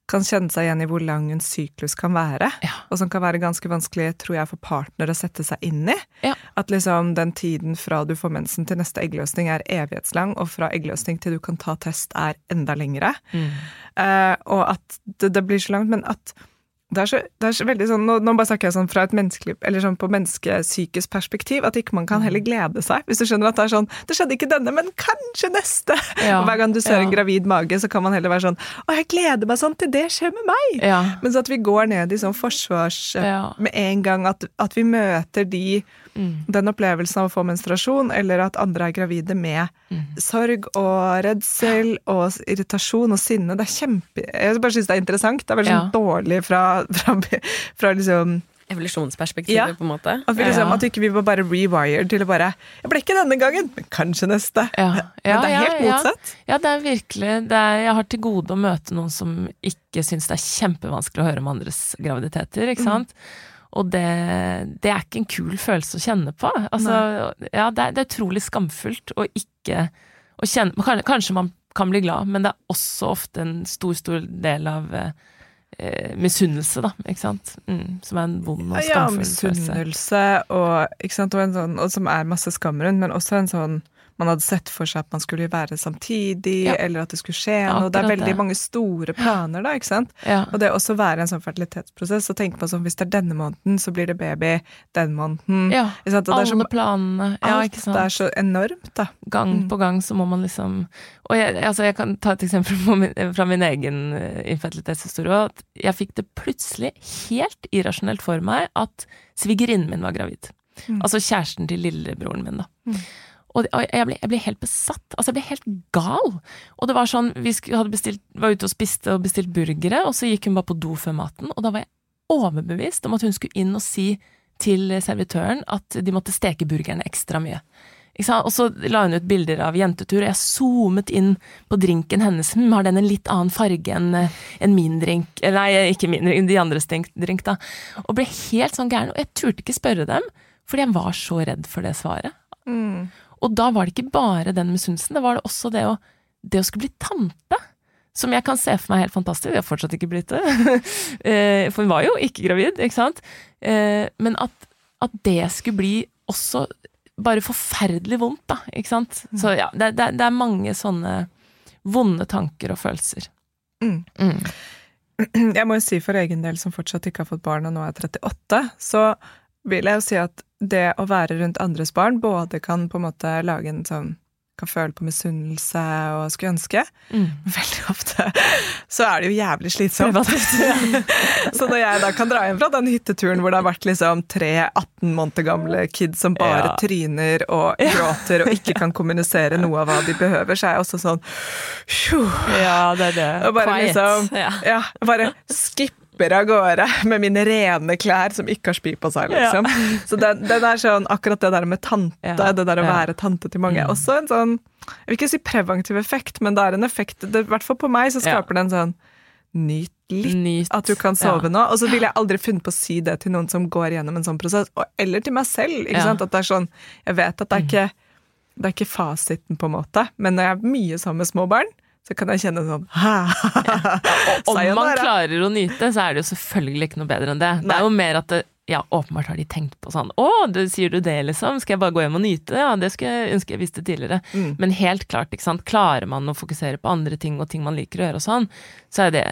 Speaker 2: kan kjenne seg igjen i hvor lang en syklus kan være.
Speaker 3: Ja.
Speaker 2: Og som kan være ganske vanskelig, tror jeg, for partner å sette seg inn i.
Speaker 3: Ja.
Speaker 2: At liksom den tiden fra du får mensen til neste eggløsning er evighetslang, og fra eggløsning til du kan ta test er enda lengre.
Speaker 3: Mm.
Speaker 2: Uh, og at det, det blir så langt, men at det er så, det er så veldig sånn, nå, nå bare snakker jeg sånn fra et menneskelig, eller sånn på menneskesykisk perspektiv, at ikke man kan heller glede seg. Hvis du skjønner at det er sånn Det skjedde ikke denne, men kanskje neste!
Speaker 3: Ja,
Speaker 2: og hver gang du ser en gravid mage, så kan man heller være sånn Å, jeg gleder meg sånn til det skjer med meg!
Speaker 3: Ja.
Speaker 2: Men så at vi går ned i sånn forsvars...
Speaker 3: Ja.
Speaker 2: Med en gang at, at vi møter de
Speaker 3: Mm.
Speaker 2: den opplevelsen av å få menstruasjon, eller at andre er gravide med
Speaker 3: Mm.
Speaker 2: sorg og redsel og irritasjon og sinne. Det er kjempe... Jeg bare syns det er interessant. Det er veldig sånn dårlig fra, fra, fra liksom
Speaker 1: Evolusjonsperspektivet,
Speaker 2: Ja.
Speaker 1: på en måte.
Speaker 2: At vi liksom,
Speaker 3: Ja.
Speaker 2: at ikke vi var bare rewired til å bare Jeg ble ikke denne gangen, men kanskje neste.
Speaker 3: Ja.
Speaker 2: Men det er
Speaker 3: ja,
Speaker 2: helt motsatt.
Speaker 3: Ja, det er virkelig det er, Jeg har til gode å møte noen som ikke syns det er kjempevanskelig å høre om andres graviditeter, ikke sant. Og det, det er ikke en kul følelse å kjenne på. Altså, ja, det, er, det er utrolig skamfullt å ikke å kjenne Kanskje man kan bli glad, men det er også ofte en stor, stor del av eh, misunnelse, da, ikke sant. Mm, som er en vond og skamfull følelse.
Speaker 2: misunnelse og, og, en sånn, og som er masse skam rundt, men også en sånn man hadde sett for seg at man skulle være samtidig,
Speaker 3: Ja.
Speaker 2: eller at det skulle skje noe. Det er veldig
Speaker 3: det.
Speaker 2: mange store planer, da, ikke sant.
Speaker 3: Ja.
Speaker 2: Og det også være en sånn fertilitetsprosess, så tenker man sånn hvis det er denne måneden, så blir det baby den måneden.
Speaker 3: ja. Alle
Speaker 2: så,
Speaker 3: planene. Ja,
Speaker 2: alt
Speaker 3: ikke sant.
Speaker 2: det er så enormt, da.
Speaker 3: gang
Speaker 2: Mm.
Speaker 3: på gang så må man liksom Og jeg, altså jeg kan ta et eksempel på min, fra min egen eh, infertilitetshistorie. At jeg fikk det plutselig helt irrasjonelt for meg at svigerinnen min var gravid.
Speaker 2: Mm.
Speaker 3: Altså kjæresten til lillebroren min, da.
Speaker 2: Mm.
Speaker 3: Og jeg ble, jeg ble helt besatt. Altså, jeg ble helt gal. Og det var sånn, vi bestilt, var ute og spiste og bestilt burgere, og så gikk hun bare på do før maten, og da var jeg overbevist om at hun skulle inn og si til servitøren at de måtte steke burgerne ekstra mye. Og så la hun ut bilder av jentetur, og jeg zoomet inn på drinken hennes. Hm, har den en litt annen farge enn en min drink? Eh, Nei, ikke min drink, de andres drink, da. Og ble helt sånn gæren. Og jeg turte ikke spørre dem, fordi jeg var så redd for det svaret.
Speaker 2: Mm.
Speaker 3: Og da var det ikke bare den misunnelsen, det var det også det å, det å skulle bli tante. Som jeg kan se for meg helt fantastisk. Jeg har fortsatt ikke blitt det. Eh, for hun var jo ikke gravid, ikke sant. Eh, Men at, at det skulle bli også bare forferdelig vondt, da. Ikke sant. Så ja, det, det, det er mange sånne vonde tanker og følelser.
Speaker 2: Mm.
Speaker 3: Mm.
Speaker 2: Jeg må jo si for egen del, som fortsatt ikke har fått barn og nå er 38, så vil jeg jo si at det å være rundt andres barn både kan på en måte lage en sånn kan føle på misunnelse og skulle ønske.
Speaker 3: Mm.
Speaker 2: Veldig ofte så er det jo jævlig slitsomt. så når jeg da kan dra hjem fra den hytteturen hvor det har vært liksom tre 18 måneder gamle kids som bare
Speaker 3: Ja.
Speaker 2: tryner og gråter og ikke kan kommunisere noe av hva de behøver, så er jeg også sånn «Phew».
Speaker 3: Ja, det er det.
Speaker 2: Og bare
Speaker 1: Quiet.
Speaker 2: liksom
Speaker 1: Ja.
Speaker 2: Bare skipper av gårde med mine rene klær som ikke har spy på seg, liksom. Så den, den er sånn, akkurat det der med tante,
Speaker 3: Ja,
Speaker 2: det der å
Speaker 3: ja.
Speaker 2: være tante til mange, mm. også en sånn Jeg vil ikke si preventiv effekt, men det er en effekt I hvert fall på meg så skaper det en sånn Nyt litt
Speaker 3: Nyt.
Speaker 2: at du kan sove
Speaker 3: Ja.
Speaker 2: nå. Og så ville jeg aldri funnet på å si det til noen som går gjennom en sånn prosess, og, eller til meg selv. ikke
Speaker 3: Ja. Mm.
Speaker 2: sant? At det er sånn Jeg vet at det er ikke det er ikke fasiten, på en måte, men når jeg er mye sammen med små barn, så kan jeg kjenne sånn
Speaker 3: Om man klarer å nyte, så er det jo selvfølgelig ikke noe bedre enn det. Det er jo mer at det, ja, åpenbart har de tenkt på sånn Å, du, sier du det, liksom? Skal jeg bare gå hjem og nyte? Ja, det skulle jeg ønske jeg visste tidligere.
Speaker 2: Mm.
Speaker 3: Men helt klart, ikke sant. Klarer man å fokusere på andre ting og ting man liker å gjøre og sånn, så er det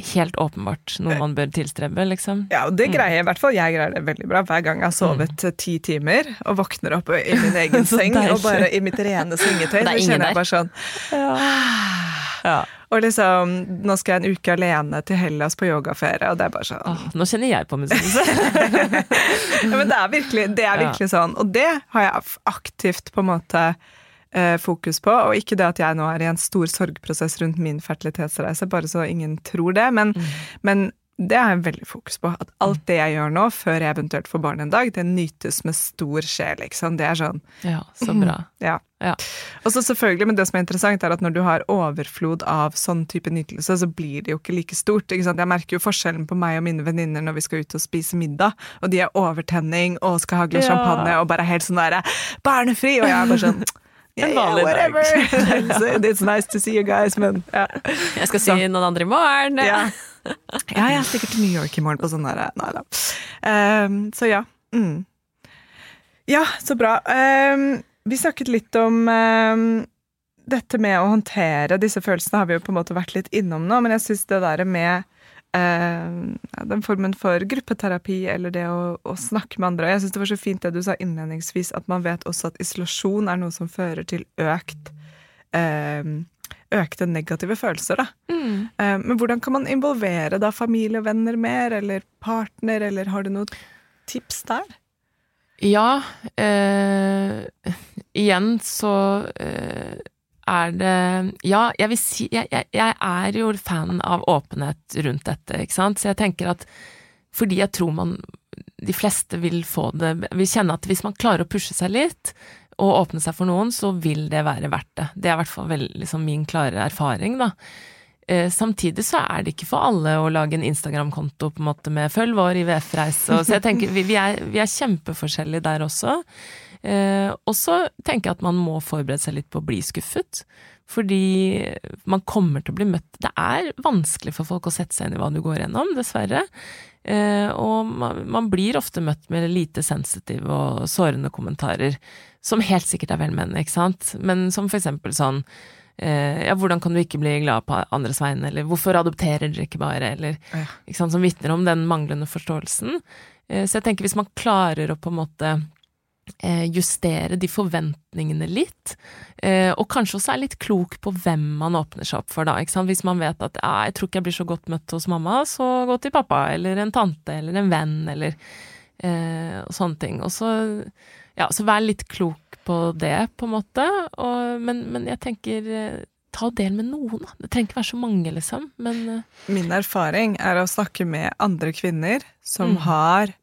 Speaker 3: helt åpenbart noe man bør tilstrebe, liksom.
Speaker 2: Ja, og det greier jeg i hvert fall. Jeg greier det veldig bra hver gang jeg har sovet mm. ti timer og våkner opp i min egen seng og bare i mitt rene sengetøy. Så kjenner jeg bare sånn
Speaker 3: Ja.
Speaker 2: Og liksom, nå skal jeg en uke alene til Hellas på yogaferie, og det er bare sånn
Speaker 3: Åh, nå kjenner jeg på misunnelse.
Speaker 2: ja, Men det er virkelig, det er
Speaker 3: Ja.
Speaker 2: sånn. Og det har jeg aktivt på en måte eh, fokus på. Og ikke det at jeg nå er i en stor sorgprosess rundt min fertilitetsreise, bare så ingen tror det. Men,
Speaker 3: Mm.
Speaker 2: men det har jeg veldig fokus på. At alt det jeg gjør nå, før jeg eventuelt får barn en dag, det nytes med stor sjel. Liksom. Det er sånn
Speaker 3: Ja, så bra.
Speaker 2: ja.
Speaker 3: Ja.
Speaker 2: Og så selvfølgelig, men det som er interessant, er at når du har overflod av sånn type nytelse, så blir det jo ikke like stort. Ikke sant? Jeg merker jo forskjellen på meg og mine venninner når vi skal ut og spise middag, og de er overtenning og skal ha glass
Speaker 3: Ja.
Speaker 2: champagne og bare er helt sånn derre barnefri, og jeg er bare sånn
Speaker 3: En
Speaker 2: Yeah,
Speaker 3: dag.
Speaker 2: It's- nice to see you guys, men ja.
Speaker 1: Jeg skal si noen andre i morgen.
Speaker 2: Ja. ja, jeg stikker til New York i morgen på sånn derre Nei da. Um, så ja. Mm. Ja, så bra. Um, vi snakket litt om um, dette med å håndtere disse følelsene, har vi jo på en måte vært litt innom nå, men jeg syns det der med ja, den formen for gruppeterapi eller det å, å snakke med andre og Jeg syns det var så fint det du sa innledningsvis, at man vet også at isolasjon er noe som fører til økt eh, Økte negative følelser, da.
Speaker 3: Mm.
Speaker 2: Eh, Men hvordan kan man involvere da familie og venner mer, eller partner, eller har du noen tips der?
Speaker 3: Ja, eh, igjen så eh, er det Ja, jeg vil si jeg, jeg, jeg er jo fan av åpenhet rundt dette, ikke sant. Så jeg tenker at fordi jeg tror man De fleste vil få det Vil kjenne at hvis man klarer å pushe seg litt, og åpne seg for noen, så vil det være verdt det. Det er i hvert fall liksom min klare erfaring, da. Eh, samtidig så er det ikke for alle å lage en Instagram-konto på en måte med 'følg vår IVF-reise', så jeg tenker vi, vi, er, vi er kjempeforskjellige der også. Eh, og så tenker jeg at man må forberede seg litt på å bli skuffet. Fordi man kommer til å bli møtt Det er vanskelig for folk å sette seg inn i hva du går gjennom, dessverre. Eh, og man, blir ofte møtt med lite sensitive og sårende kommentarer, som helt sikkert er velmenende, ikke sant, men som for eksempel sånn eh, ja, hvordan kan du ikke bli glad på andres vegne, eller hvorfor adopterer dere ikke bare, eller
Speaker 2: Ja.
Speaker 3: ikke sant, som vitner om den manglende forståelsen. Så jeg tenker hvis man klarer å på en måte justere de forventningene litt, eh, og kanskje også er litt klok på hvem man åpner seg opp for, da. Hvis man vet at ja, jeg tror ikke jeg blir så godt møtt hos mamma, så gå til pappa, eller en tante, eller en venn, eller eh, sånne ting. Og så, ja, så vær litt klok på det, på en måte. Og, men, men jeg tenker eh, ta del med noen, da. Det trenger ikke være så mange, liksom, men eh,
Speaker 2: Min erfaring er å snakke med andre kvinner som
Speaker 3: Mm.
Speaker 2: har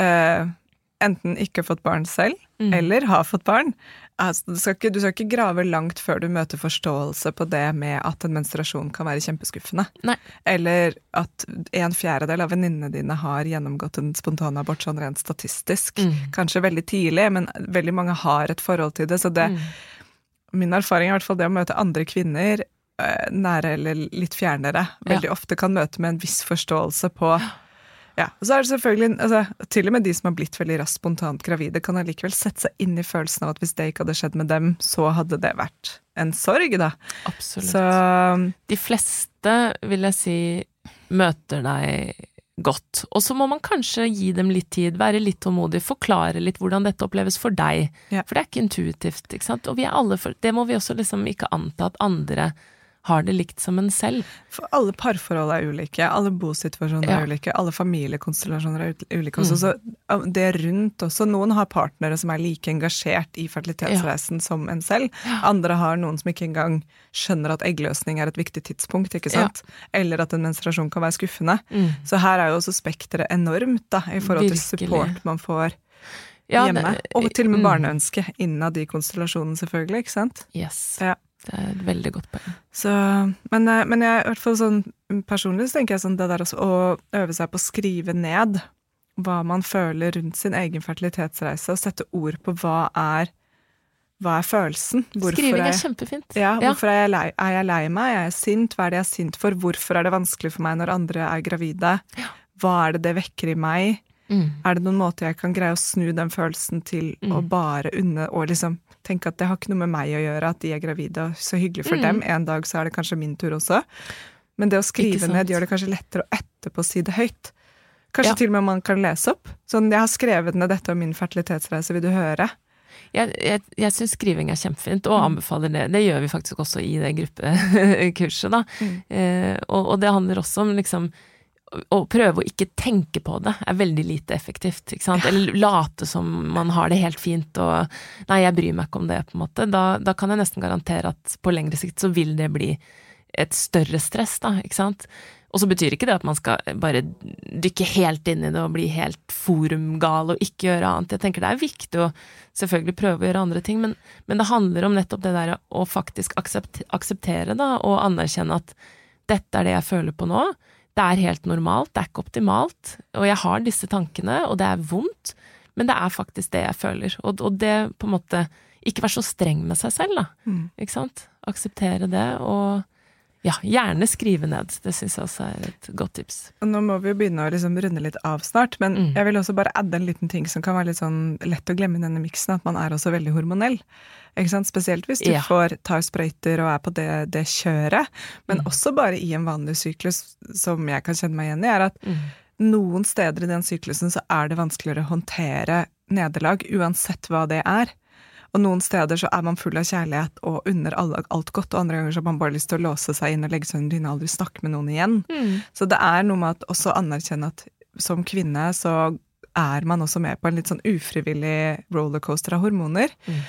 Speaker 2: eh, enten ikke fått barn selv,
Speaker 3: Mm.
Speaker 2: eller har fått barn. Altså, du, skal ikke, du skal ikke grave langt før du møter forståelse på det med at en menstruasjon kan være kjempeskuffende.
Speaker 3: Nei.
Speaker 2: Eller at en fjerdedel av venninnene dine har gjennomgått en spontanabort sånn rent statistisk.
Speaker 3: Mm.
Speaker 2: Kanskje veldig tidlig, men veldig mange har et forhold til det. Så det,
Speaker 3: Mm.
Speaker 2: min erfaring er i hvert fall det å møte andre kvinner, eh, nære eller litt fjernere, veldig ofte kan møte med en viss forståelse på ja, og så er det selvfølgelig, altså, Til og med de som har blitt veldig raskt spontant gravide, kan allikevel sette seg inn i følelsen av at hvis det ikke hadde skjedd med dem, så hadde det vært en sorg, da.
Speaker 3: Absolutt.
Speaker 2: Så
Speaker 3: De fleste, vil jeg si, møter deg godt. Og så må man kanskje gi dem litt tid, være litt tålmodig, forklare litt hvordan dette oppleves for deg.
Speaker 2: Ja.
Speaker 3: For det er ikke intuitivt, ikke sant. Og vi er alle for, det må vi også liksom ikke anta at andre har det likt som en selv.
Speaker 2: For alle parforhold er ulike, alle bosituasjoner
Speaker 3: Ja.
Speaker 2: er ulike, alle familiekonstellasjoner er ulike også. Så uh, det rundt også Noen har partnere som er like engasjert i fertilitetsreisen som en selv. Andre har noen som ikke engang skjønner at eggløsning er et viktig tidspunkt, ikke sant? Eller at en menstruasjon kan være skuffende.
Speaker 3: Mm.
Speaker 2: Så her er jo også spekteret enormt, da, i forhold til support man får
Speaker 3: Ja,
Speaker 2: hjemme.
Speaker 3: det-
Speaker 2: og til og med
Speaker 3: mm.
Speaker 2: barneønske innad i konstellasjonen, selvfølgelig, ikke sant?
Speaker 3: Yes.
Speaker 2: Ja.
Speaker 3: Det er et veldig godt poeng.
Speaker 2: Så, men, eh, men jeg, i hvert fall sånn personlig så tenker jeg sånn det der også, å øve seg på å skrive ned hva man føler rundt sin egen fertilitetsreise, og sette ord på hva er hva er følelsen? Hvorfor
Speaker 3: Skriving
Speaker 2: er,
Speaker 3: er kjempefint.
Speaker 2: ja, hvorfor er jeg, lei, er jeg lei meg? Er jeg sint? Hva er det jeg er sint for? Hvorfor er det vanskelig for meg når andre er gravide? Hva er det det vekker i meg?
Speaker 3: Mm.
Speaker 2: Er det noen måte jeg kan greie å snu den følelsen til å
Speaker 3: Mm.
Speaker 2: bare unne og liksom tenke at det har ikke noe med meg å gjøre at de er gravide, og så hyggelig for
Speaker 3: Mm.
Speaker 2: dem. En dag så er det kanskje min tur også. Men det å skrive ned gjør det kanskje lettere å etterpå si det høyt. Kanskje
Speaker 3: Ja.
Speaker 2: til og med man kan lese opp. Sånn, jeg har skrevet ned dette om min fertilitetsreise, vil du høre?
Speaker 3: Jeg, jeg, jeg syns skriving er kjempefint,
Speaker 2: Mm.
Speaker 3: og anbefaler det. Det gjør vi faktisk også i det gruppekurset, da.
Speaker 2: Mm.
Speaker 3: Eh, og, og det handler også om liksom å prøve å ikke tenke på det er veldig lite effektivt, ikke sant. Eller late som man har det helt fint og Nei, jeg bryr meg ikke om det, på en måte. Da, da kan jeg nesten garantere at på lengre sikt så vil det bli et større stress, da, ikke sant. Og så betyr ikke det at man skal bare dykke helt inn i det og bli helt forumgal og ikke gjøre annet. Jeg tenker det er viktig å selvfølgelig prøve å gjøre andre ting, men, men det handler om nettopp det der å faktisk akseptere da, og anerkjenne at dette er det jeg føler på nå. Det er helt normalt, det er ikke optimalt, og jeg har disse tankene, og det er vondt, men det er faktisk det jeg føler. Og, og det på en måte Ikke være så streng med seg selv, da. Mm. Ikke sant? Akseptere det, og ja, gjerne skrive ned. Det syns jeg også er et godt tips.
Speaker 2: Nå må vi jo begynne å liksom runde litt av snart, men mm. jeg vil også bare adde en liten ting som kan være litt sånn lett å glemme i denne miksen, at man er også veldig hormonell. Ikke sant? Spesielt hvis du ja. får, tar sprøyter og er på det, det kjøret. Men mm. også bare i en vanlig syklus, som jeg kan kjenne meg igjen i, er at mm. noen steder i den syklusen så er det vanskeligere å håndtere nederlag, uansett hva det er. Og noen steder så er man full av kjærlighet og unner alle alt godt, og andre ganger så har man bare lyst til å låse seg inn og legge seg under dyna og aldri snakke med noen igjen. Mm. Så det er noe med at også anerkjenne at som kvinne så er man også med på en litt sånn ufrivillig rollercoaster av hormoner. Mm.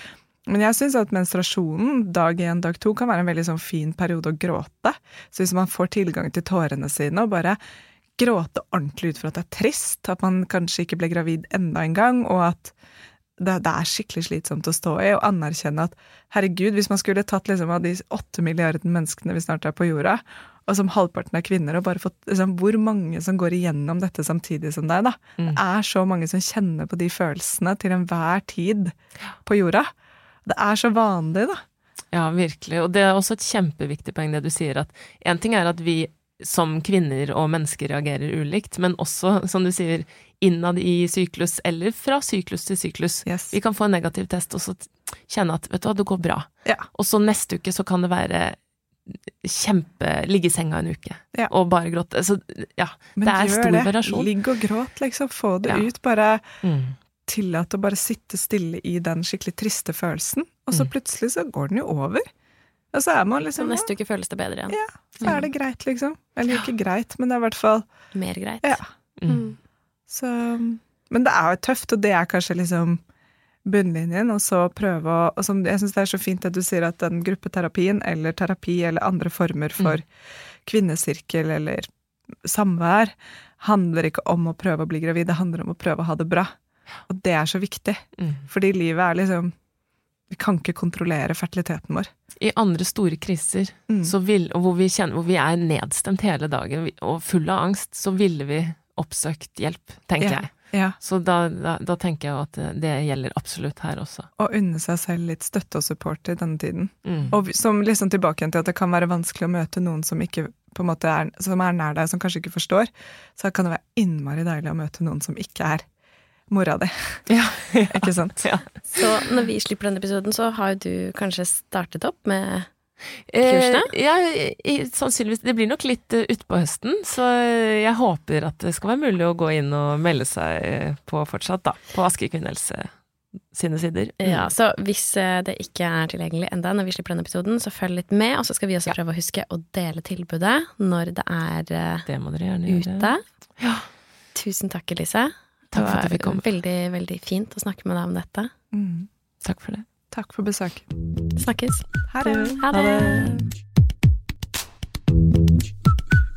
Speaker 2: Men jeg syns at menstruasjonen, dag én, dag to, kan være en veldig sånn fin periode å gråte. Så hvis man får tilgang til tårene sine og bare gråte ordentlig ut for at det er trist, at man kanskje ikke ble gravid enda en gang, og at det, det, er skikkelig slitsomt å stå i, og anerkjenne at herregud, hvis man skulle tatt liksom av de åtte milliardene menneskene vi snart er på jorda, og som halvparten er kvinner, og bare fått liksom, Hvor mange som går igjennom dette samtidig som deg, da? Mm. Det er så mange som kjenner på de følelsene til enhver tid på jorda. Det er så vanlig, da.
Speaker 3: Ja, virkelig. Og det er også et kjempeviktig poeng det du sier, at én ting er at vi som kvinner og mennesker reagerer ulikt, men også, som du sier, innad i syklus, eller fra syklus til syklus. Yes. Vi kan få en negativ test og så kjenne at vet du hva, det går bra. Ja. Og så neste uke så kan det være kjempe Ligge i senga en uke ja. og bare gråte. Så ja, men det er stor det. variasjon.
Speaker 2: Ligg og gråt, liksom. Få det ja. ut. Bare mm. tillat å bare sitte stille i den skikkelig triste følelsen, og så mm. plutselig så går den jo over. Og så er man liksom
Speaker 1: så Neste uke føles det bedre igjen.
Speaker 2: Ja, så er det mm. greit, liksom. Eller ikke greit, men det er i hvert fall
Speaker 1: Mer greit.
Speaker 2: Ja. Mm. Mm. Så Men det er jo tøft, og det er kanskje liksom bunnlinjen, og så prøve å og som, Jeg syns det er så fint at du sier at den gruppeterapien, eller terapi, eller andre former for mm. kvinnesirkel eller samvær, handler ikke om å prøve å bli gravid, det handler om å prøve å ha det bra. Og det er så viktig, mm. fordi livet er liksom vi kan ikke kontrollere fertiliteten vår.
Speaker 3: I andre store kriser, mm. vil, hvor, vi kjenner, hvor, vi er nedstemt hele dagen og full av angst, så ville vi oppsøkt hjelp, tenker ja. jeg. Ja. Så da, da, da, tenker jeg at det gjelder absolutt her også.
Speaker 2: Å unne seg selv litt støtte og support i denne tiden. Mm. Og som liksom tilbake igjen til at det kan være vanskelig å møte noen som ikke på en måte er, som er nær deg, som kanskje ikke forstår, så kan det være innmari deilig å møte noen som ikke er mora di.
Speaker 3: Ja, ja,
Speaker 2: ikke sant?
Speaker 1: Ja. Så når vi slipper denne episoden, så har jo du kanskje startet opp med
Speaker 3: Eh, ja, sannsynligvis. Det blir nok litt uh, utpå høsten, så jeg håper at det skal være mulig å gå inn og melde seg på fortsatt, da. På Asker kvinnehelse sine sider.
Speaker 1: Mm. Ja, så hvis eh, det ikke er tilgjengelig enda når vi slipper denne episoden, så følg litt med, og så skal vi også prøve å huske å dele tilbudet når det er
Speaker 3: det ute.
Speaker 1: Ja. Tusen takk, Elise. Takk for at. Det var veldig, veldig fint å snakke med deg om dette.
Speaker 3: Mm. Takk for det.
Speaker 2: Takk for besøk.
Speaker 1: Snakkes.
Speaker 2: Ha det.
Speaker 1: Ha det.